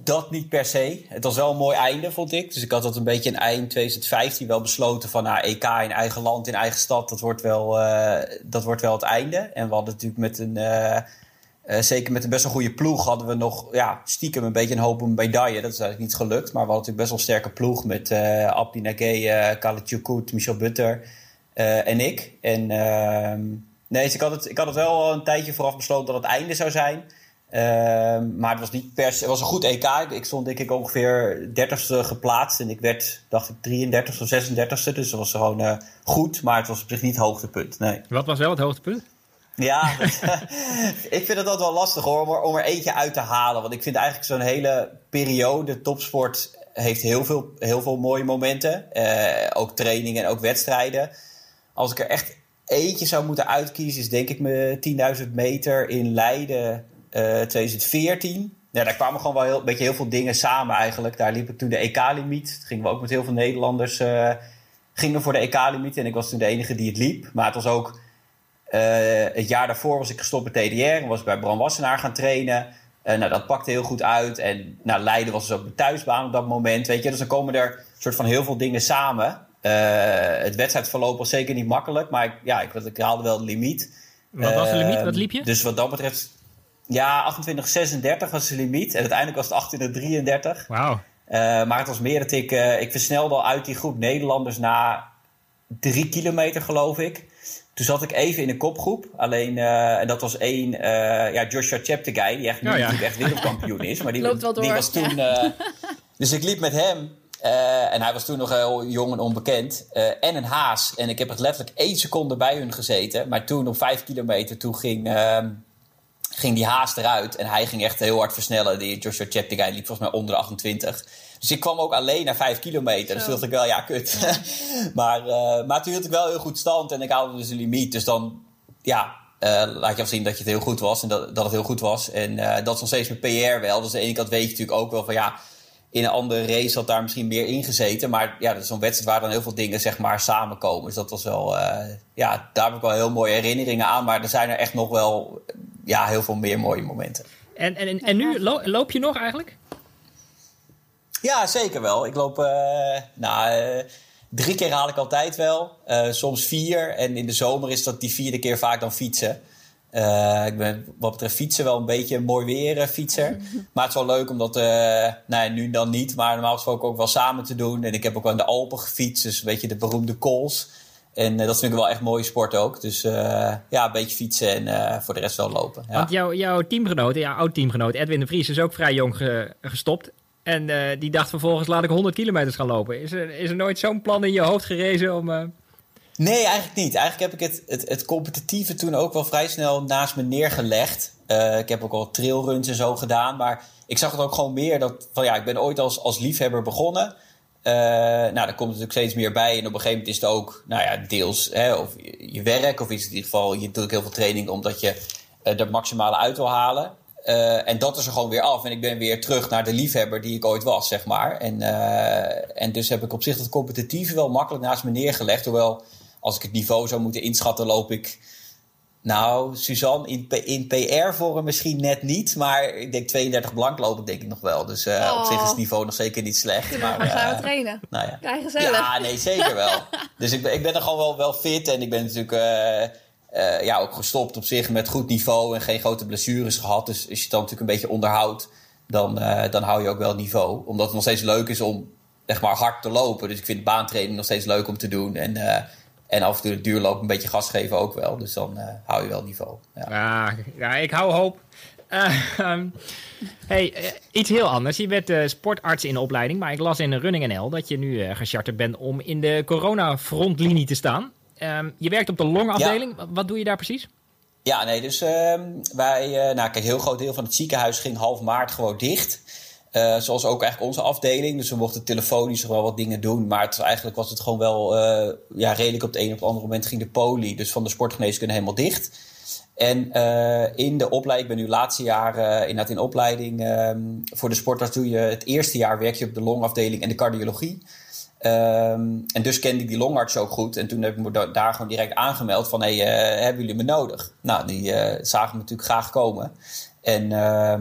dat niet per se. Het was wel een mooi einde, vond ik. Dus ik had dat een beetje in eind 2015 wel besloten van... Nou, EK in eigen land, in eigen stad, dat wordt wel, eh, dat wordt wel het einde. En we hadden natuurlijk met een... eh, eh, zeker met een best wel goede ploeg hadden we nog ja, stiekem een beetje een hoop op een medaille. Dat is eigenlijk niet gelukt. Maar we hadden natuurlijk best wel een sterke ploeg met eh Abdi Khaled Choukout, Michel Butter en ik. En ehm, nee, dus ik had, het, ik had het wel een tijdje vooraf besloten dat het einde zou zijn. Ehm, maar het was niet per se, het was een goed EK. Ik- stond denk ik ongeveer 30ste geplaatst. En ik werd, dacht ik, 33 of 36ste. Dus dat was gewoon eh, goed. Maar het was op zich niet het hoogtepunt. Nee. Wat was wel het hoogtepunt? Ja, [laughs] [laughs] ik vind het altijd wel lastig hoor, om er, om er eentje uit te halen. Want ik vind eigenlijk zo'n hele periode, topsport heeft heel veel, heel veel mooie momenten. Eh, ook trainingen en ook wedstrijden. Als ik er echt eentje zou moeten uitkiezen, is denk ik mijn 10.000 meter in Leiden 2014. Ja, daar kwamen gewoon wel heel, een beetje heel veel dingen samen eigenlijk. Daar liep ik toen de EK-limiet. Gingen we ook met heel veel Nederlanders eh, gingen voor de EK-limiet. En ik was toen de enige die het liep. Maar het was ook... Eh, het jaar daarvoor was ik gestopt met TDR en was ik bij Bram Wassenaar gaan trainen. Eh, nou, dat pakte heel goed uit. En nou, Leiden was dus ook mijn thuisbaan op dat moment. Weet je? Dus dan komen er soort van heel veel dingen samen. Eh, het wedstrijdverloop was zeker niet makkelijk, maar ik, ja, ik, ik haalde wel de limiet. Wat was de limiet? Ehm, Wat liep je? Dus wat dat betreft, ja, 28,36 was de limiet. En uiteindelijk was het 28,33. Wauw. Eh, maar het was meer dat ik, eh, ik versnelde al uit die groep Nederlanders na drie kilometer, geloof ik. Toen zat ik even in een kopgroep. Alleen, eh, en dat was één, eh, ja, Joshua Cheptegei, die echt, nu Oh ja. natuurlijk echt wereldkampioen is. Maar die, [laughs] Loopt wel die door, was toen... eh, [laughs] dus ik liep met hem. eh, en hij was toen nog heel jong en onbekend. eh, en een haas. En ik heb echt letterlijk één seconde bij hun gezeten. Maar toen op vijf kilometer, toen ging... ging die haast eruit. En hij ging echt heel hard versnellen. Die Joshua Cheptegei liep volgens mij onder de 28. Dus ik kwam ook alleen naar 5 kilometer. Dus toen dacht ik wel, ja, kut. [laughs] maar, eh, maar toen hield ik wel heel goed stand. En ik haalde dus een limiet. Dus dan... ja, laat je al zien dat je het heel goed was en dat, dat het heel goed was. En dat is nog steeds met PR wel. Dus aan de ene kant weet je natuurlijk ook wel van ja, in een andere race had daar misschien meer ingezeten. Maar ja, dat is zo'n wedstrijd waar dan heel veel dingen zeg maar samenkomen. Dus dat was wel, ja, daar heb ik wel heel mooie herinneringen aan. Maar er zijn er echt nog wel ja, heel veel meer mooie momenten. En, en, en nu loop je nog eigenlijk? Ja, zeker wel. Ik loop, uh, nou, uh, drie keer haal ik altijd wel. Soms vier. En in de zomer is dat die vierde keer vaak dan fietsen. Ik ben wat betreft fietsen wel een beetje een mooi weer fietser. [laughs] Maar het is wel leuk om dat, nou, nu dan niet, maar normaal gesproken ook wel samen te doen. En ik heb ook wel in de Alpen gefietst, dus een beetje de beroemde kools. En dat vind ik wel echt mooie sport ook. Dus ja, een beetje fietsen en voor de rest wel lopen. Ja. Want jouw, jouw teamgenoot, jouw oud-teamgenoot Edwin de Vries is ook vrij jong gestopt. En uh, die dacht vervolgens, laat ik 100 kilometers gaan lopen. Is er, is er nooit zo'n plan in je hoofd gerezen om... Uh... Nee, eigenlijk niet. Eigenlijk heb ik het, het, het, competitieve toen ook wel vrij snel naast me neergelegd. Uh, ik heb ook al trailruns en zo gedaan. Maar ik zag het ook gewoon meer dat... Van, ja, ik ben ooit als, als liefhebber begonnen. nou, daar komt natuurlijk steeds meer bij. En op een gegeven moment is het ook, nou ja, deels hè, of je, werk... of het in ieder geval, je doet ook heel veel training... omdat je er maximale uit wil halen. Uh, en dat is er gewoon weer af. En ik ben weer terug naar de liefhebber die ik ooit was, zeg maar. En, uh, en dus heb ik op zich dat competitieve wel makkelijk naast me neergelegd. Hoewel, als ik het niveau zou moeten inschatten, loop ik... Nou, Suzanne, in, in PR-vorm misschien net niet. Maar ik denk 32 blank lopen denk ik nog wel. Dus uh, oh. op zich is het oh. niveau nog zeker niet slecht. Maar, maar gaan we trainen. Nou ja. Kijk, gezellig. Ja, nee, zeker wel. [laughs] dus ik, ik ben er gewoon wel, wel fit. En ik ben natuurlijk uh, ja, ook gestopt op zich met goed niveau en geen grote blessures gehad. Dus als je het dan natuurlijk een beetje onderhoudt, dan, dan hou je ook wel niveau. Omdat het nog steeds leuk is om zeg maar, hard te lopen. Dus ik vind baantraining nog steeds leuk om te doen. En, en af en toe het duurloop een beetje gas geven ook wel. Dus dan hou je wel niveau. Ja, ja, ja ik hou hoop. Um, hey, iets heel anders. Je werd sportarts in de opleiding, maar ik las in Running NL dat je nu gecharterd bent om in de corona-frontlinie te staan. Um, je werkt op de longafdeling. Wat doe je daar precies? Ja, nee, dus uh, wij, nou kijk, een heel groot deel van het ziekenhuis ging half maart gewoon dicht. Uh, zoals ook eigenlijk onze afdeling. Dus we mochten telefonisch wel wat dingen doen. Maar eigenlijk was het gewoon wel uh, ja, redelijk op het een of andere moment ging de poli. Dus van de sportgeneeskunde helemaal dicht. En uh, in de opleiding, ik ben nu laatste jaar uh, inderdaad in opleiding. Um, voor de sportarts doe je het eerste jaar werk je op de longafdeling en de cardiologie. Um, en dus kende ik die longarts ook goed. En toen heb ik me daar gewoon direct aangemeld van... Hey, uh, hebben jullie me nodig? Nou, die zagen me natuurlijk graag komen. En, uh,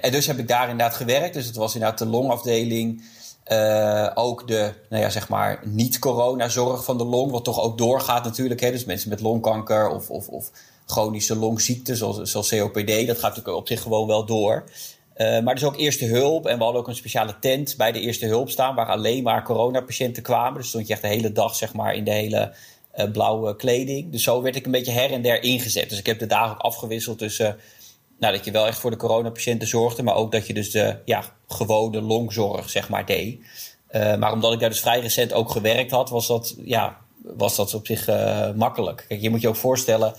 en dus heb ik daar inderdaad gewerkt. Dus het was inderdaad de longafdeling... ook de, nou ja, zeg maar, niet-corona-zorg van de long... wat toch ook doorgaat natuurlijk. Hè? Dus mensen met longkanker of, of, of chronische longziekten zoals, zoals COPD... dat gaat natuurlijk op zich gewoon wel door... Uh, maar dus ook eerste hulp. En we hadden ook een speciale tent bij de eerste hulp staan. Waar alleen maar coronapatiënten kwamen. Dus stond je echt de hele dag zeg maar, in de hele blauwe kleding. Dus zo werd ik een beetje her en der ingezet. Dus ik heb de dagen ook afgewisseld tussen. Nou, dat je wel echt voor de coronapatiënten zorgde. Maar ook dat je dus de ja, gewone longzorg zeg maar, deed. Uh, maar omdat ik daar dus vrij recent ook gewerkt had, was dat, ja, was dat op zich makkelijk. Kijk, je moet je ook voorstellen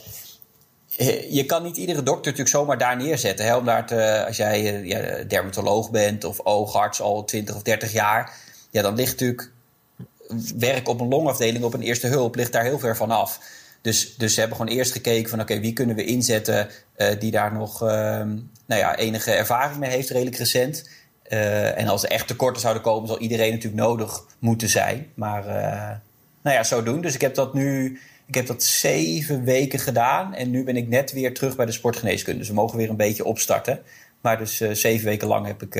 eh, je kan niet iedere dokter natuurlijk zomaar daar neerzetten. Hè? Omdat als jij eh, ja, dermatoloog bent of oogarts al 20 of 30 jaar, ja, dan ligt natuurlijk werk op een longafdeling op een eerste hulp ligt daar heel ver van af. Dus, dus ze hebben gewoon eerst gekeken van oké, wie kunnen we inzetten uh, die daar nog uh, nou ja, enige ervaring mee heeft, redelijk recent. Uh, en als er echt tekorten zouden komen, zal iedereen natuurlijk nodig moeten zijn. Maar nou ja, zo doen. Dus ik heb dat nu ik heb dat zeven weken gedaan en nu ben ik net weer terug bij de sportgeneeskunde. Dus we mogen weer een beetje opstarten. Maar dus zeven weken lang heb ik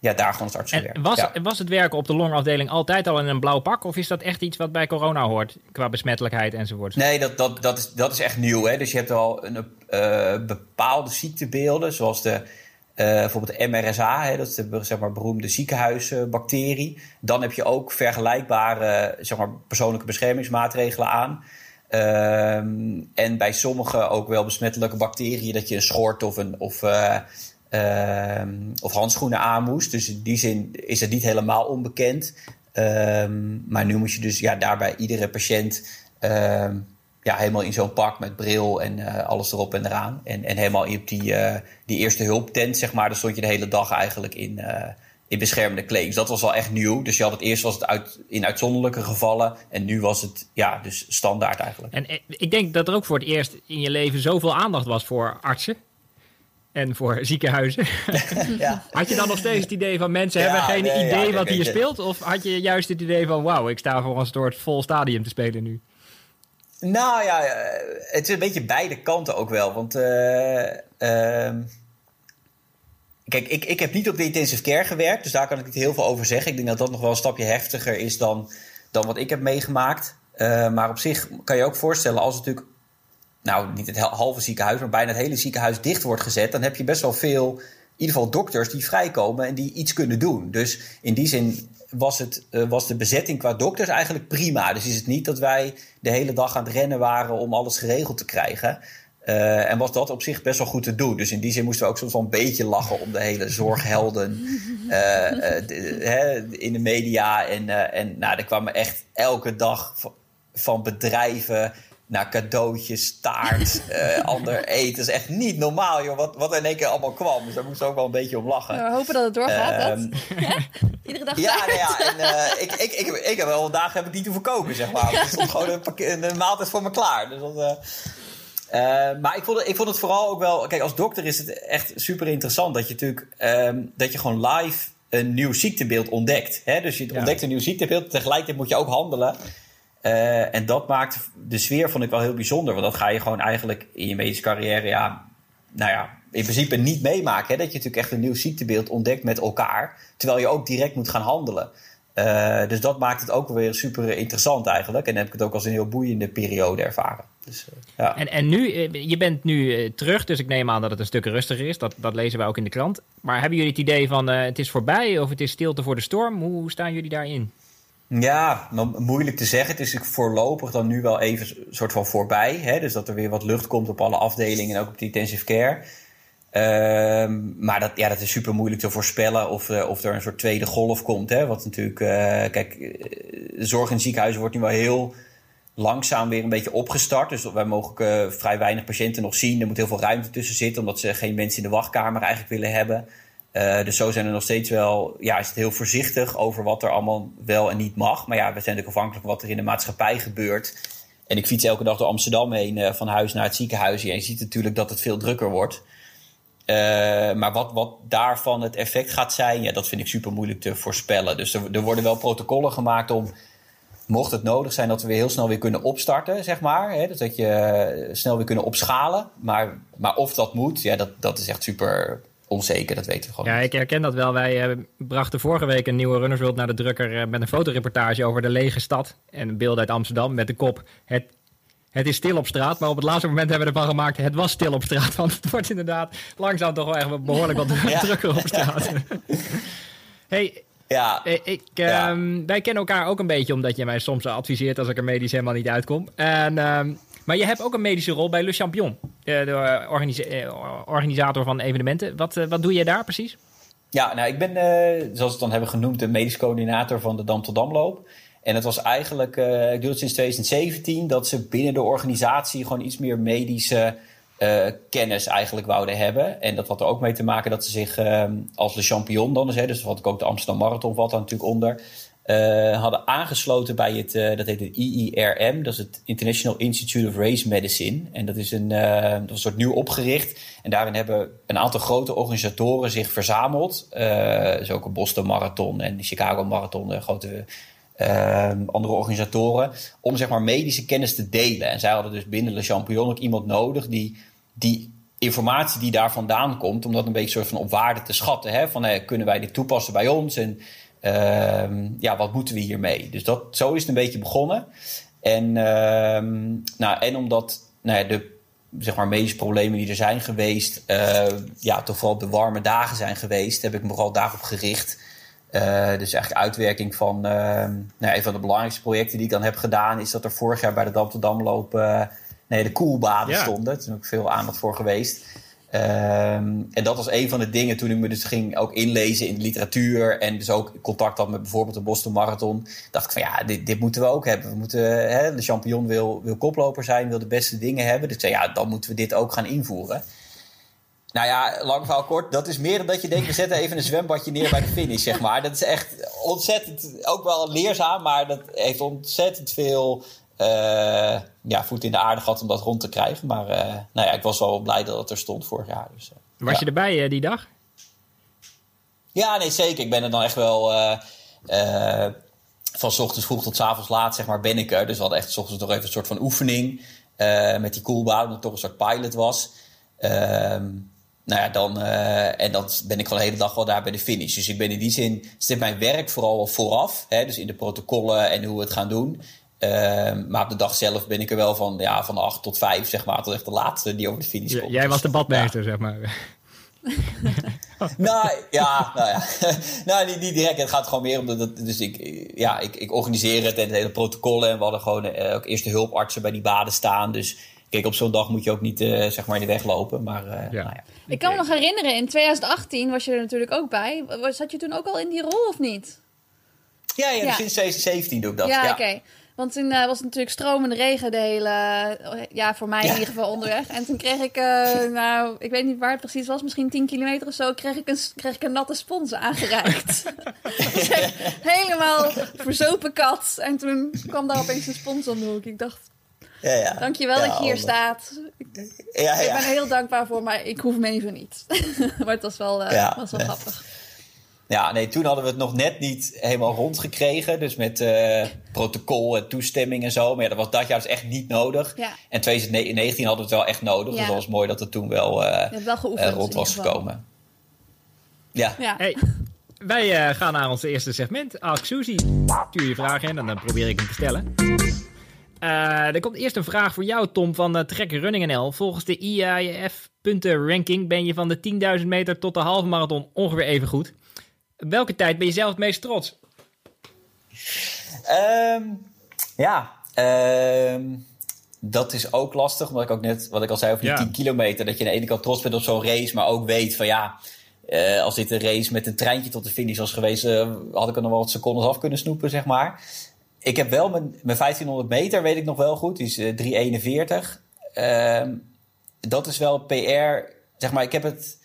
ja, daar gewoon als arts gewerkt. Was, was het werken op de longafdeling altijd al in een blauw pak? Of is dat echt iets wat bij corona hoort, qua besmettelijkheid enzovoort? Nee, dat, dat, dat, is, dat is echt nieuw. Hè? Dus je hebt al een, uh, bepaalde ziektebeelden, zoals de uh, bijvoorbeeld de MRSA, hè, dat is de zeg maar, beroemde ziekenhuisbacterie. Dan heb je ook vergelijkbare zeg maar, persoonlijke beschermingsmaatregelen aan. Uh, en bij sommige ook wel besmettelijke bacteriën, dat je een schort of, een, of, uh, of handschoenen aan moest. Dus in die zin is het niet helemaal onbekend. Ehm, maar nu moet je dus ja, daarbij iedere patiënt ehm, ja, helemaal in zo'n pak met bril en uh, alles erop en eraan. En, en helemaal op die, uh, die eerste hulptent, zeg maar. Daar stond je de hele dag eigenlijk in, uh, in beschermende kleding. Dus dat was wel echt nieuw. Dus je had het eerst was het uit, in uitzonderlijke gevallen. En nu was het ja, dus standaard eigenlijk. En eh, ik denk dat er ook voor het eerst in je leven zoveel aandacht was voor artsen. En voor ziekenhuizen. [laughs] ja. Had je dan nog steeds het idee van mensen hebben geen idee wat hier speelt? Of had je juist het idee van wauw, ik sta voor een soort vol stadium te spelen nu? Nou ja, het is een beetje beide kanten ook wel. Want uh, Kijk, ik, ik heb niet op de intensive care gewerkt, dus daar kan ik niet heel veel over zeggen. Ik denk dat dat nog wel een stapje heftiger is dan, dan wat ik heb meegemaakt. Uh, maar op zich kan je ook voorstellen, als natuurlijk, nou niet het halve ziekenhuis, maar bijna het hele ziekenhuis dicht wordt gezet, dan heb je best wel veel, in ieder geval dokters die vrijkomen en die iets kunnen doen. Dus in die zin was, het, uh, was de bezetting qua dokters eigenlijk prima. Dus is het niet dat wij de hele dag aan het rennen waren om alles geregeld te krijgen. Uh, en was dat op zich best wel goed te doen. Dus in die zin moesten we ook soms wel een beetje lachen om de hele zorghelden uh, uh, in de media. En, en nou, er kwamen echt elke dag van bedrijven naar cadeautjes, taart, [laughs] ander eten. Dat is echt niet normaal, joh, wat, wat in één keer allemaal kwam. Dus daar moesten we ook wel een beetje om lachen. we hopen dat het doorgaat. dat. Ehm, [laughs] Iedere dag. Ja, nou ja en ik, ik, ik, ik, heb wel dagen heb ik niet hoeven koken, zeg maar. Er stond gewoon een, een, maaltijd voor me klaar. Dus dat, uh, maar ik vond, het, ik vond het vooral ook wel. Kijk, als dokter is het echt super interessant dat je natuurlijk. Um, dat je gewoon live een nieuw ziektebeeld ontdekt. Hè? Dus je ontdekt een nieuw ziektebeeld. Tegelijkertijd moet je ook handelen. Uh, en dat maakt de sfeer, vond ik wel heel bijzonder. Want dat ga je gewoon eigenlijk in je medische carrière. Ja, nou ja, in principe niet meemaken. Hè? Dat je natuurlijk echt een nieuw ziektebeeld ontdekt met elkaar. Terwijl je ook direct moet gaan handelen. Uh, dus dat maakt het ook weer super interessant eigenlijk. En heb ik het ook als een heel boeiende periode ervaren. Dus, uh, ja. en, en nu, eh, je bent nu terug, dus ik neem aan dat het een stuk rustiger is. Dat, dat lezen wij ook in de krant. Maar hebben jullie het idee van het is voorbij of het is stilte voor de storm? Hoe staan jullie daarin? Ja, moeilijk te zeggen. Het is voorlopig dan nu wel even soort van voorbij. Hè? Dus dat er weer wat lucht komt op alle afdelingen en ook op de intensive care. Ehm, maar dat, ja, dat is super moeilijk te voorspellen of, uh, of er een soort tweede golf komt. Hè? Wat natuurlijk, uh, kijk, de zorg in ziekenhuizen wordt nu wel heel langzaam weer een beetje opgestart. Dus wij mogen uh, vrij weinig patiënten nog zien. Er moet heel veel ruimte tussen zitten, omdat ze geen mensen in de wachtkamer eigenlijk willen hebben. Dus zo zijn er nog steeds wel, ja, is het heel voorzichtig over wat er allemaal wel en niet mag. Maar ja, we zijn natuurlijk afhankelijk van wat er in de maatschappij gebeurt. En ik fiets elke dag door Amsterdam heen, van huis naar het ziekenhuis. En je ziet natuurlijk dat het veel drukker wordt. Uh, maar wat, wat daarvan het effect gaat zijn, ja, dat vind ik super moeilijk te voorspellen. Dus er, er, worden wel protocollen gemaakt om, mocht het nodig zijn, dat we weer heel snel weer kunnen opstarten, zeg maar. Hè? Dus dat je eh, snel weer kunnen opschalen. Maar, maar of dat moet, ja, dat, dat is echt super onzeker, dat weten we gewoon. Ja, ik herken dat wel. Wij uh, brachten vorige week een nieuwe Runners World naar de drukker met een fotoreportage over de lege stad. En beelden uit Amsterdam met de kop: Het het is stil op straat, maar op het laatste moment hebben we ervan gemaakt... het was stil op straat, [laughs] want het wordt inderdaad langzaam toch wel echt behoorlijk wat [laughs] drukker op straat. [laughs] hey, ja. Eh, ik, ehm, Wij kennen elkaar ook een beetje, omdat je mij soms adviseert als ik er medisch helemaal niet uitkom. En, ehm, maar je hebt ook een medische rol bij Le Champion, de, de eh, organisator van evenementen. Wat, eh, wat doe je daar precies? Ja, nou, ik ben, zoals we het dan hebben genoemd, de medisch coördinator van de Dam tot Damloop. En het was eigenlijk, ik doe het sinds 2017, dat ze binnen de organisatie gewoon iets meer medische kennis eigenlijk wouden hebben. En dat had er ook mee te maken dat ze zich uh, als de champion dan, dus, dus wat ik ook de Amsterdam Marathon valt daar natuurlijk onder, uh, hadden aangesloten bij het, dat heet het IIRM, dat is het International Institute of Race Medicine. En dat is een, dat is een soort nieuw opgericht. En daarin hebben een aantal grote organisatoren zich verzameld. dus ook een Boston Marathon en de Chicago Marathon, grote uh, andere organisatoren, om zeg maar medische kennis te delen. En zij hadden dus binnen Le Champion ook iemand nodig die die informatie die daar vandaan komt, om dat een beetje soort van op waarde te schatten. Hè? Van kunnen wij dit toepassen bij ons en uh, ja, wat moeten we hiermee? Dus dat, zo is het een beetje begonnen. En, uh, nou, en omdat nou ja, de zeg maar, medische problemen die er zijn geweest, uh, ja, toch vooral de warme dagen zijn geweest, heb ik me vooral daarop gericht uh, dus eigenlijk uitwerking van uh, nou, een van de belangrijkste projecten die ik dan heb gedaan, is dat er vorig jaar bij de Dam tot Damloop uh, nee, de koelbaden ja. stonden. Daar is ook veel aandacht voor geweest. Um, en dat was een van de dingen toen ik me dus ging ook inlezen in de literatuur en dus ook contact had met bijvoorbeeld de Boston Marathon. Dacht ik van ja, dit, dit moeten we ook hebben. We moeten, hè, de champion wil, wil koploper zijn, wil de beste dingen hebben. Dus ja, dan moeten we dit ook gaan invoeren. Nou ja, lang verhaal kort. Dat is meer dan dat je denkt, we zetten even een zwembadje neer bij de finish, zeg maar. Dat is echt ontzettend, ook wel leerzaam, maar dat heeft ontzettend veel uh, ja, voet in de aarde gehad om dat rond te krijgen. Maar uh, nou ja, ik was wel blij dat het er stond vorig jaar. Dus, uh, was je erbij die dag? Ja, nee, zeker. Ik ben er dan echt wel van s ochtends vroeg tot s avonds laat, zeg maar, ben ik er. Dus we hadden echt s ochtends nog even een soort van oefening met die koelbaan, omdat het toch een soort pilot was. Ehm, nou ja, dan, uh, en dan ben ik gewoon de hele dag wel daar bij de finish. Dus ik ben in die zin, zit mijn werk vooral vooraf. Hè, dus in de protocollen en hoe we het gaan doen. Uh, maar op de dag zelf ben ik er wel van, ja, van 8 tot 5, zeg maar, tot echt de laatste die over de finish komt. jij was de badmeester, zeg maar. [laughs] nou ja, nou ja. [laughs] nou, niet, niet direct. Het gaat gewoon meer om dat. Dus ik, ja, ik, ik organiseer het en het hele protocollen. En we hadden gewoon uh, ook eerste hulpartsen bij die baden staan. Dus Kijk, op zo'n dag moet je ook niet uh, zeg maar in de weg lopen. Maar, uh, ja. Nou ja. Ik kan me nog herinneren, in 2018 was je er natuurlijk ook bij. Zat je toen ook al in die rol of niet? Ja, ja, ja. sinds 2017 doe ik dat. Ja, ja. oké. Want toen uh, was het natuurlijk stromende regen de hele, ja, voor mij in ieder geval onderweg. En toen kreeg ik, [laughs] nou, ik weet niet waar het precies was, misschien 10 kilometer of zo, kreeg ik een, kreeg ik een natte spons aangereikt. [laughs] [laughs] dus helemaal verzopen kat. En toen kwam daar opeens een spons om de hoek. Ik dacht, ja, ja. Dankjewel dat je hier staat. Ja, Ik ben er heel dankbaar voor, maar ik hoef me even niet. maar het was wel, uh, was wel grappig. Ja, nee, toen hadden we het nog net niet helemaal rondgekregen. Dus met uh, protocol en toestemming en zo. Maar ja, dat was dat jaar dus echt niet nodig. Ja. En 2019 hadden we het wel echt nodig. Dus dat was mooi dat het toen wel, uh, wel geoefend, rond was gekomen. Ja. ja. Hey, wij gaan naar ons eerste segment. Ask Suzy. Stuur je vragen in en dan probeer ik hem te stellen. Uh, er komt eerst een vraag voor jou, Tom, van uh, Trek Running NL. Volgens de IAF puntenranking ben je van de 10.000 meter tot de halve marathon ongeveer even goed. Welke tijd ben je zelf het meest trots? Um, ja, um, dat is ook lastig. Omdat ik ook net, wat ik al zei over die ja. 10 kilometer, dat je aan de ene kant trots bent op zo'n race, maar ook weet van ja, uh, als dit een race met een treintje tot de finish was geweest, had ik er nog wel wat secondes af kunnen snoepen, zeg maar ik heb wel mijn, mijn 1500 meter, weet ik nog wel goed. Die is uh, 3,41. Uh, dat is wel PR. Zeg maar, ik heb het.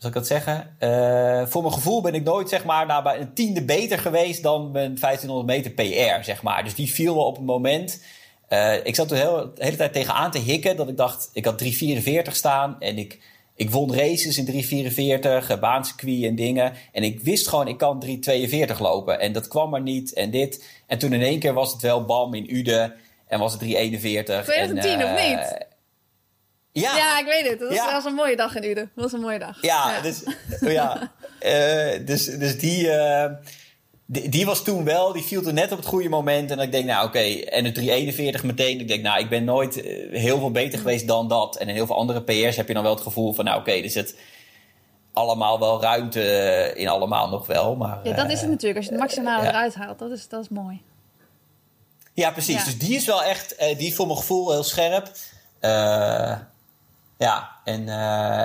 Zal ik dat zeggen? Uh, voor mijn gevoel ben ik nooit zeg maar, nou, bij een tiende beter geweest dan mijn 1500 meter PR. Zeg maar. Dus die viel wel op het moment. Uh, ik zat er heel, de hele tijd tegenaan te hikken. Dat ik dacht, ik had 3,44 staan. En ik ik won races in 3,44, baancircuit en dingen. En ik wist gewoon, ik kan 3,42 lopen. En dat kwam maar niet en dit. En toen in één keer was het wel bam in Ude. En was het 3,41. 2010 uh, of eh, niet? Ja. ja, ik weet het. Dat was, ja. was, een mooie dag in Ude. Dat was een mooie dag. Ja, ja. dus, ja. Uh, dus, dus die... Uh, die, die, was toen wel, die viel toen net op het goede moment. En ik denk, nou oké, okay. en de 341 meteen. Ik denk, nou, ik ben nooit eh, heel veel beter geweest dan dat. En in heel veel andere PR's heb je dan wel het gevoel van, nou oké, okay, er zit allemaal wel ruimte in allemaal nog wel. Maar, ja, dat is het natuurlijk. Als je het maximale eruit haalt, dat is, dat is mooi. Ja, precies. Dus die is wel echt, die is voor mijn gevoel heel scherp. Ja, en,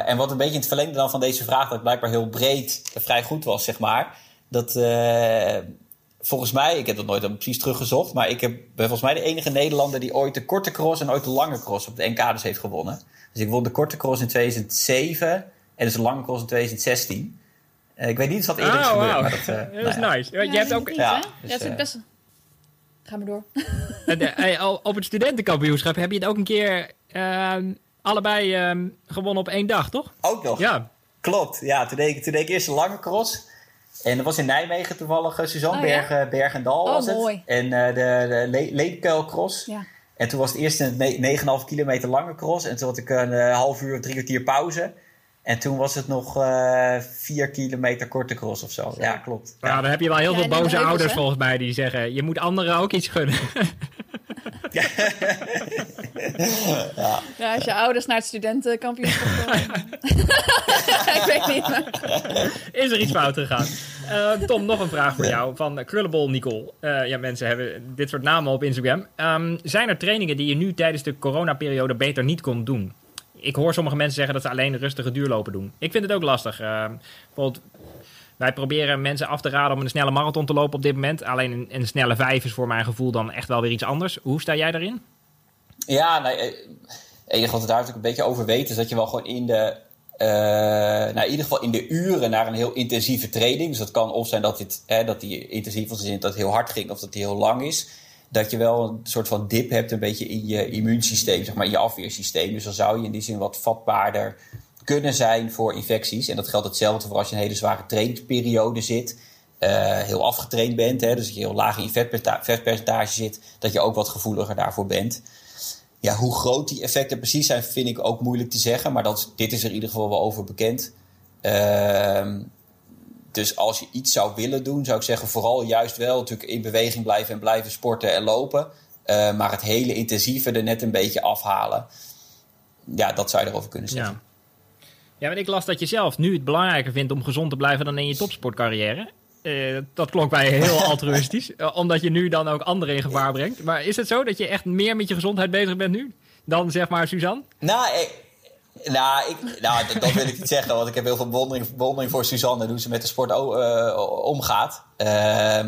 en wat een beetje in het verlengde dan van deze vraag, dat blijkbaar heel breed vrij goed was, zeg maar dat uh, volgens mij, ik heb dat nooit precies teruggezocht, maar ik heb, ben volgens mij de enige Nederlander die ooit de korte cross en ooit de lange cross op de NK dus heeft gewonnen. Dus ik won de korte cross in 2007 en dus de lange cross in 2016. Uh, ik weet niet of dat eerder oh, is gebeurd. Wow. Maar dat, uh, [laughs] dat is nou nice. Ja, je hebt ook... ja, dus, ja, het best... Ga maar door. op het studentenkampioenschap heb je het ook een keer ehm, allebei um, gewonnen op één dag, toch? Ook nog? Ja. Klopt. Ja, toen deed, ik, toen deed ik eerst de lange cross. En dat was in Nijmegen toevallig uh, Suzanne oh, Berg, ja? Berg en Dal oh, was mooi. het. En uh, de, de Le Cross. Ja. En toen was het eerst een 9,5 kilometer lange cross. En toen had ik een uh, half uur of drie kwartier pauze. En toen was het nog uh, vier kilometer korte cross of zo. zo. Ja, klopt. Ja, dan heb je wel heel ja, veel boze ouders volgens mij die zeggen... je moet anderen ook iets gunnen. [laughs] ja. ja. als je ouders naar het studentenkampioenschap komen. [laughs] [laughs] ik weet niet. Is er iets fout gegaan? Uh, Tom, nog een vraag voor jou van Krullebol Nicole. Uh, ja, mensen hebben dit soort namen op Instagram. Um, zijn er trainingen die je nu tijdens de coronaperiode beter niet kon doen? Ik hoor sommige mensen zeggen dat ze alleen rustige duurlopen doen. Ik vind het ook lastig. Uh, bijvoorbeeld wij proberen mensen af te raden om een snelle marathon te lopen op dit moment. Alleen een, een snelle vijf is voor mijn gevoel dan echt wel weer iets anders. Hoe sta jij daarin? Ja, nou, enige wat we daar natuurlijk een beetje over weten... is dat je wel gewoon in de uh, nou, in ieder geval in de uren naar een heel intensieve training. Dus dat kan of zijn dat, dit, hè, dat die intensief was dat het heel hard ging of dat die heel lang is. Dat je wel een soort van dip hebt, een beetje in je immuunsysteem, zeg maar, in je afweersysteem. Dus dan zou je in die zin wat vatbaarder kunnen zijn voor infecties. En dat geldt hetzelfde voor als je een hele zware trainingsperiode zit. Uh, heel afgetraind bent, hè, dus je heel laag in vetpercentage zit, dat je ook wat gevoeliger daarvoor bent. Ja, hoe groot die effecten precies zijn, vind ik ook moeilijk te zeggen. Maar dat, dit is er in ieder geval wel over bekend. Uh, dus als je iets zou willen doen, zou ik zeggen vooral juist wel natuurlijk in beweging blijven en blijven sporten en lopen. Uh, maar het hele intensieve er net een beetje afhalen. Ja, dat zou je erover kunnen zeggen. Ja, maar ik las dat je zelf nu het belangrijker vindt om gezond te blijven dan in je topsportcarrière. Uh, dat klonk mij heel [laughs] altruïstisch, omdat je nu dan ook anderen in gevaar brengt. Maar is het zo dat je echt meer met je gezondheid bezig bent nu dan zeg maar Suzanne? Nou, ik, nou, ik, nou dat, dat, wil ik niet zeggen, want ik heb heel veel bewondering, bewondering voor Suzanne en hoe ze met de sport uh, omgaat. Uh,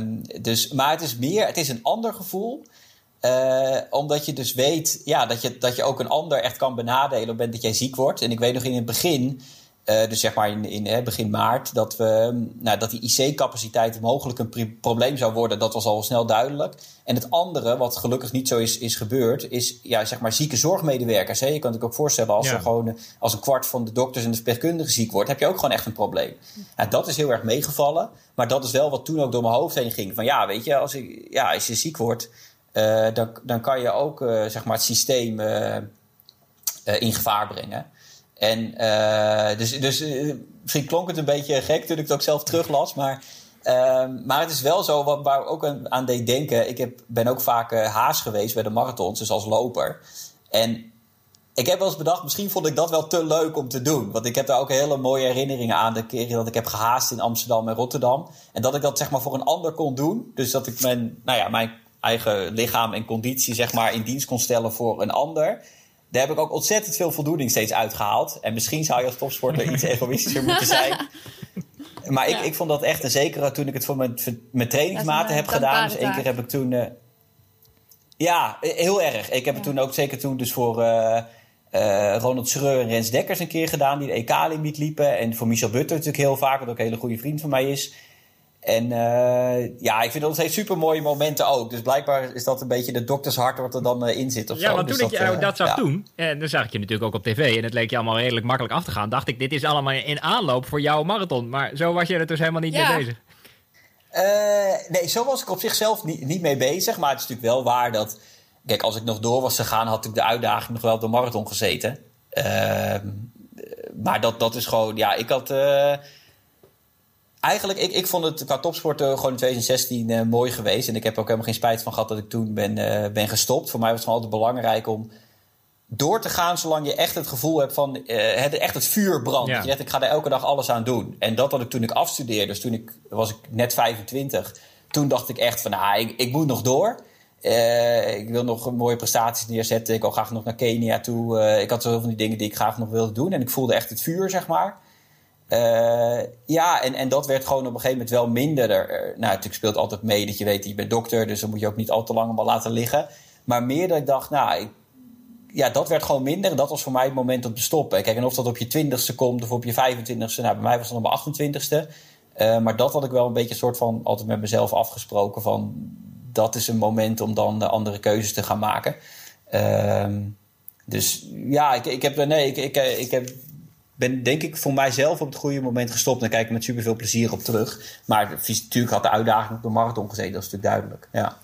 dus, maar het is meer, het is een ander gevoel. Uh, omdat je dus weet ja, dat, je, dat je ook een ander echt kan benadelen op het moment dat jij ziek wordt. En ik weet nog in het begin, uh, dus zeg maar in, in begin maart, dat, we, nou, dat die IC-capaciteit mogelijk een probleem zou worden. Dat was al snel duidelijk. En het andere, wat gelukkig niet zo is, is gebeurd, is ja, zeg maar zieke zorgmedewerkers. Hè? Je kan je ook voorstellen, als, ja. er gewoon, als een kwart van de dokters en de verpleegkundigen ziek wordt, heb je ook gewoon echt een probleem. Dat is heel erg meegevallen. Maar dat is wel wat toen ook door mijn hoofd heen ging. Van ja, weet je, als, ik, ja, als je ziek wordt uh, dan, dan kan je ook uh, zeg maar het systeem uh, in gevaar brengen. En dus, dus misschien klonk het een beetje gek toen ik het ook zelf teruglas, maar, ehm, maar het is wel zo wat, waar ik ook aan, aan deed denken. Ik heb, ben ook vaak haas geweest bij de marathons, dus als loper. En ik heb wel eens bedacht, misschien vond ik dat wel te leuk om te doen. Want ik heb daar ook hele mooie herinneringen aan. De keren dat ik heb gehaast in Amsterdam en Rotterdam. En dat ik dat zeg maar voor een ander kon doen. Dus dat ik mijn, nou ja, mijn eigen lichaam en conditie zeg maar, in dienst kon stellen voor een ander. Daar heb ik ook ontzettend veel voldoening steeds uitgehaald. En misschien zou je als topsporter iets [laughs] egoïstischer moeten zijn. Maar ik, ik vond dat echt een zekere toen ik het voor mijn, mijn trainingsmaten heb gedaan. Dus één keer heb ik toen. Uh, ja, heel erg. Ik heb het toen ook zeker toen dus voor uh, uh, Ronald Schreur en Rens Dekkers een keer gedaan. Die de EK-limiet liepen. En voor Michel Butter natuurlijk heel vaak, wat ook een hele goede vriend van mij is. En uh, ja, ik vind dat het super mooie momenten ook. Dus blijkbaar is dat een beetje de doktershart wat er dan uh, in zit. Of ja, zo. want dus toen dat, ik jou uh, dat zag ja. doen, en dan zag ik je natuurlijk ook op tv. En het leek je allemaal redelijk makkelijk af te gaan. Dacht ik, dit is allemaal in aanloop voor jouw marathon. Maar zo was je er dus helemaal niet Ja. mee bezig. nee, zo was ik op zichzelf niet, niet mee bezig. Maar het is natuurlijk wel waar dat... Kijk, als ik nog door was gegaan, had ik de uitdaging nog wel op de marathon gezeten. Ehm, maar dat, dat is gewoon... Ja, ik had... Eigenlijk, ik, ik vond het qua topsport eh, gewoon in 2016 eh, mooi geweest. En ik heb er ook helemaal geen spijt van gehad dat ik toen ben, eh, ben gestopt. Voor mij was het gewoon altijd belangrijk om door te gaan zolang je echt het gevoel hebt van het, echt het vuur brandt. Ja. Je zegt, ik ga er elke dag alles aan doen. En dat had ik toen ik afstudeerde. Dus toen ik, was ik net 25. Toen dacht ik echt van, nou, ik, ik moet nog door. Ik wil nog mooie prestaties neerzetten. Ik wil graag nog naar Kenia toe. Ik had zoveel van die dingen die ik graag nog wilde doen. En ik voelde echt het vuur, zeg maar. Eh, ja, en, en dat werd gewoon op een gegeven moment wel minder. Er, nou, natuurlijk speelt altijd mee dat je weet, je bent dokter, dus dan moet je ook niet al te lang allemaal laten liggen. Maar meer dat ik dacht, nou, ja, dat werd gewoon minder. Dat was voor mij het moment om te stoppen. Kijk, en of dat op je twintigste komt of op je 25ste, nou, bij mij was dan op mijn 28ste. Eh, maar dat had ik wel een beetje een soort van altijd met mezelf afgesproken van dat is een moment om dan eh, andere keuzes te gaan maken. Ehm, dus ja, ik, ik heb, nee, ik, ik, ik heb, ben denk ik voor mijzelf op het goede moment gestopt. En kijk ik met super veel plezier op terug. Maar natuurlijk had de uitdaging op de marathon gezeten, dat is natuurlijk duidelijk. Ja.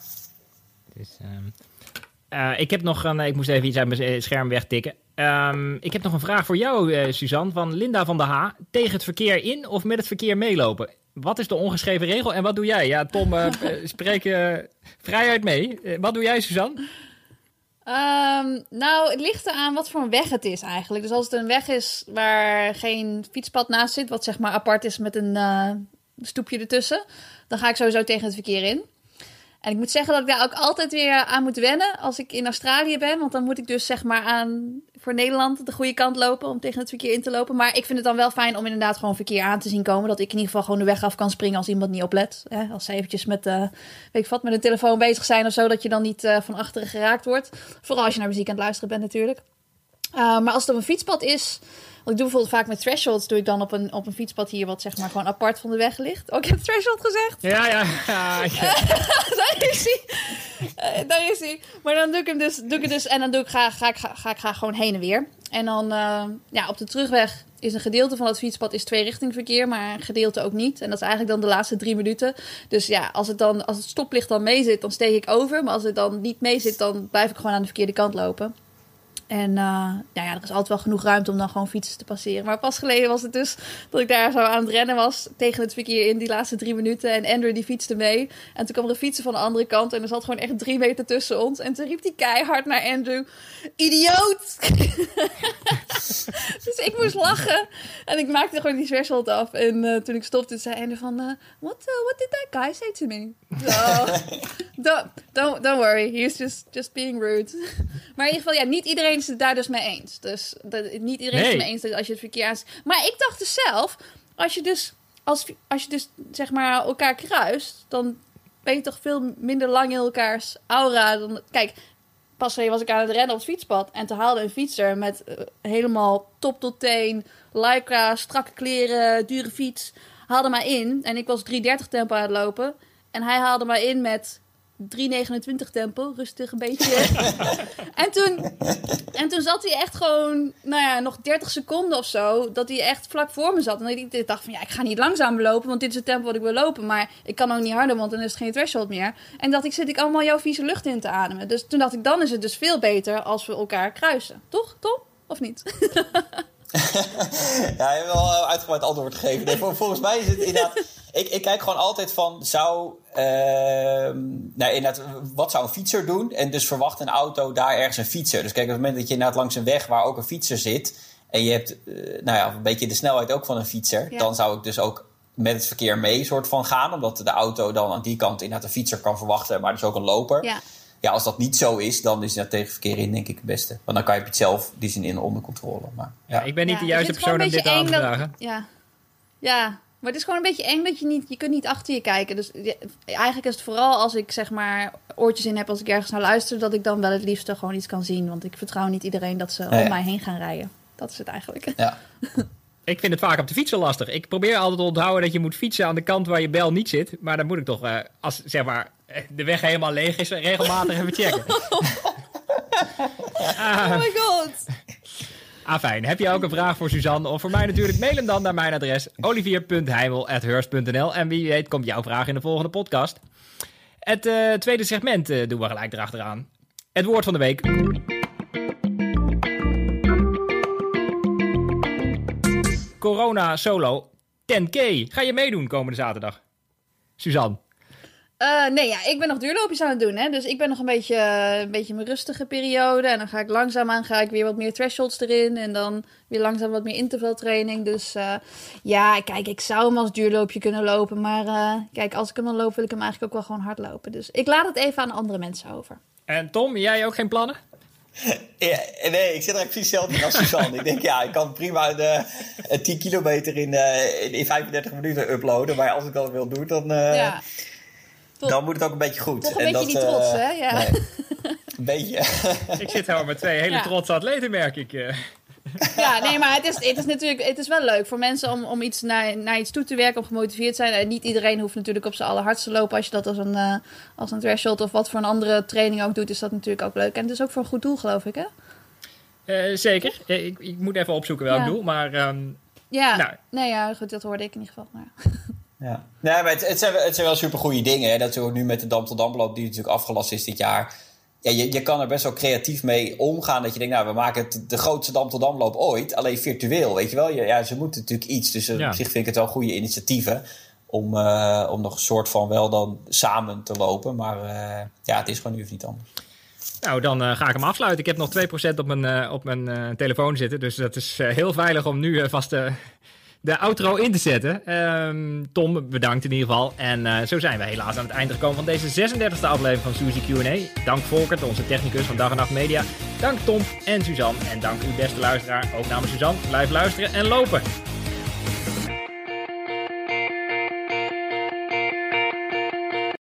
Dus, ehm, eh, ik heb nog een, ik moest even iets uit mijn scherm wegtikken. Ehm, ik heb nog een vraag voor jou, eh, Suzanne, van Linda van der Ha. Tegen het verkeer in of met het verkeer meelopen? Wat is de ongeschreven regel en wat doe jij? Ja, Tom, eh, [laughs] eh, spreek vrijheid mee. Eh, wat doe jij, Suzanne? Ehm, nou, het ligt eraan wat voor een weg het is eigenlijk. Dus als het een weg is waar geen fietspad naast zit, wat zeg maar apart is met een eh, stoepje ertussen, dan ga ik sowieso tegen het verkeer in. En ik moet zeggen dat ik daar ook altijd weer aan moet wennen als ik in Australië ben. Want dan moet ik dus zeg maar aan voor Nederland de goede kant lopen om tegen het verkeer in te lopen. Maar ik vind het dan wel fijn om inderdaad gewoon verkeer aan te zien komen. Dat ik in ieder geval gewoon de weg af kan springen als iemand niet oplet. Hè? Als ze eventjes met, eh, weet ik wat, met een telefoon bezig zijn of zo. Dat je dan niet eh, van achteren geraakt wordt. Vooral als je naar muziek aan het luisteren bent natuurlijk. Uh, maar als het op een fietspad is, ik doe bijvoorbeeld vaak met thresholds, doe ik dan op een, op een fietspad hier wat zeg maar gewoon apart van de weg ligt. Oh, ik heb threshold gezegd. Ja, ja. [laughs] ja, [laughs] daar is hij. Uh, daar is hij. Maar dan doe ik hem dus, doe ik het dus en dan doe ik, ga, ga, ga, ga ik ga gewoon heen en weer. En dan uh, ja, op de terugweg is een gedeelte van het fietspad is twee richting verkeer, maar een gedeelte ook niet. En dat is eigenlijk dan de laatste drie minuten. Dus ja, als het, dan, als het stoplicht dan mee zit, dan steek ik over. Maar als het dan niet mee zit, dan blijf ik gewoon aan de verkeerde kant lopen. En uh, nou ja, er is altijd wel genoeg ruimte om dan gewoon fietsen te passeren. Maar pas geleden was het dus dat ik daar zo aan het rennen was tegen het verkeer in die laatste drie minuten. En Andrew die fietste mee. En toen kwam er een fietsen van de andere kant en er zat gewoon echt drie meter tussen ons. En toen riep hij keihard naar Andrew, idioot! [laughs] dus ik moest lachen. En ik maakte gewoon die threshold af. En uh, toen ik stopte, zei Andrew van, uh, what, what did that guy say to me? So, [laughs] don't, don't, don't worry, he's just, just being rude. maar in ieder geval, ja, niet iedereen is het daar dus mee eens. Dus dat, niet iedereen nee. is het mee eens dat als je het verkeer aan... Maar ik dacht dus zelf, als je dus, als, als je dus zeg maar elkaar kruist, dan ben je toch veel minder lang in elkaars aura. Dan, kijk, pas was ik aan het rennen op het fietspad en te haalde een fietser met uh, helemaal top tot teen, lycra, strakke kleren, dure fiets, haalde mij in. En ik was 3.30 tempo aan het lopen. En hij haalde mij in met 3,29 tempo, rustig een beetje. [laughs] en, toen, en toen zat hij echt gewoon, nou ja, nog 30 seconden of zo, dat hij echt vlak voor me zat. En ik dacht van, ja, ik ga niet langzaam lopen, want dit is het tempo wat ik wil lopen. Maar ik kan ook niet harder, want dan is het geen threshold meer. En dat ik zit ik allemaal jouw vieze lucht in te ademen. Dus toen dacht ik, dan is het dus veel beter als we elkaar kruisen. Toch, Tom? Of niet? [laughs] ja, je hebt wel uitgebreid antwoord gegeven. Nee, volgens mij is het inderdaad... Ik, ik kijk gewoon altijd van, zou... Uh, nou, inderdaad, wat zou een fietser doen? En dus verwacht een auto daar ergens een fietser. Dus kijk, op het moment dat je inderdaad langs een weg waar ook een fietser zit... en je hebt uh, nou ja, een beetje de snelheid ook van een fietser... Ja. dan zou ik dus ook met het verkeer mee soort van gaan. Omdat de auto dan aan die kant inderdaad een fietser kan verwachten... maar dus ook een loper. Ja ja, als dat niet zo is, dan is dat tegen verkeer in denk ik het beste. Want dan kan je het zelf die zin in onder controle. Maar, ja. ja ik ben niet ja, de juiste persoon om dit aan te vragen. Ja. ja, maar het is gewoon een beetje eng dat je niet, je kunt niet achter je kijken. Dus eigenlijk is het vooral als ik zeg maar oortjes in heb als ik ergens naar luister, dat ik dan wel het liefste gewoon iets kan zien. Want ik vertrouw niet iedereen dat ze om mij heen gaan rijden. Dat is het eigenlijk. Ja. [laughs] Ik vind het vaak op de fietsen lastig. Ik probeer altijd te onthouden dat je moet fietsen aan de kant waar je bel niet zit. Maar dan moet ik toch, uh, als zeg maar [laughs] de weg helemaal leeg is, regelmatig even checken. [laughs] oh my god. Ah, fijn. Heb je ook een vraag voor Suzanne? Of voor mij natuurlijk, mail hem dan naar mijn adres olivier.heimel.hurst.nl En wie weet komt jouw vraag in de volgende podcast. Het uh, tweede segment uh, doen we gelijk erachteraan. Het woord van de week. Corona Solo 10K. Ga je meedoen komende zaterdag? Suzanne. Uh, nee, ja, ik ben nog duurloopjes aan het doen. Hè? Dus ik ben nog een beetje, een beetje mijn rustige periode. En dan ga ik langzaam aan ga ik weer wat meer thresholds erin. En dan weer langzaam wat meer intervaltraining. Dus uh, ja, kijk, ik zou hem als duurloopje kunnen lopen. Maar uh, kijk, als ik hem dan loop, wil ik hem eigenlijk ook wel gewoon hard lopen. Dus ik laat het even aan andere mensen over. En Tom, jij ook geen plannen? Ja, nee, ik zit er precies hetzelfde als Suzanne. ik denk, ja, ik kan prima de, 10 kilometer in, in, in 35 minuten uploaden. Maar als ik dat wil doen, dan... Ja dan moet het ook een beetje goed. Toch een en beetje dat, die trots, uh, hè? Ja. Nee. [laughs] Een beetje. [laughs] ik zit helemaal met twee hele ja. trotse atleten, merk ik. Uh. Ja, nee, maar het is, het is natuurlijk het is wel leuk voor mensen om, om iets naar, naar iets toe te werken, om gemotiveerd te zijn. En niet iedereen hoeft natuurlijk op zijn allerhardste lopen. Als je dat als een, uh, als een threshold of wat voor een andere training ook doet, is dat natuurlijk ook leuk. En het is ook voor een goed doel, geloof ik, hè? Uh, zeker. Ik, ik, moet even opzoeken welk ja. doel, maar... Um, ja, nou. nee, ja, goed, dat hoorde ik in ieder geval. Maar [laughs] ja. Nee, maar het, het, zijn, het zijn wel super goede dingen. Hè? Dat we nu met de Dam tot Damloop, die natuurlijk afgelast is dit jaar. Ja, je, je kan er best wel creatief mee omgaan. Dat je denkt, nou, we maken het de grootste Dam tot Damloop ooit. Alleen virtueel, weet je wel. Ja, ze moeten natuurlijk iets. Dus ja. op zich vind ik het wel goede initiatieven. Om, uh, om nog een soort van wel dan samen te lopen. Maar uh, ja, het is gewoon nu even niet anders. Nou, dan uh, ga ik hem afsluiten. Ik heb nog 2% op mijn, op mijn telefoon zitten. Dus dat is heel veilig om nu vast te de outro in te zetten. Um, Tom, bedankt in ieder geval. En uh, zo zijn we helaas aan het einde gekomen van deze 36e aflevering van Suzy Q&A. Dank Volkert, onze technicus van Dag en Nacht Media. Dank Tom en Suzanne. En dank u beste luisteraar, ook namens Suzanne. Blijf luisteren en lopen.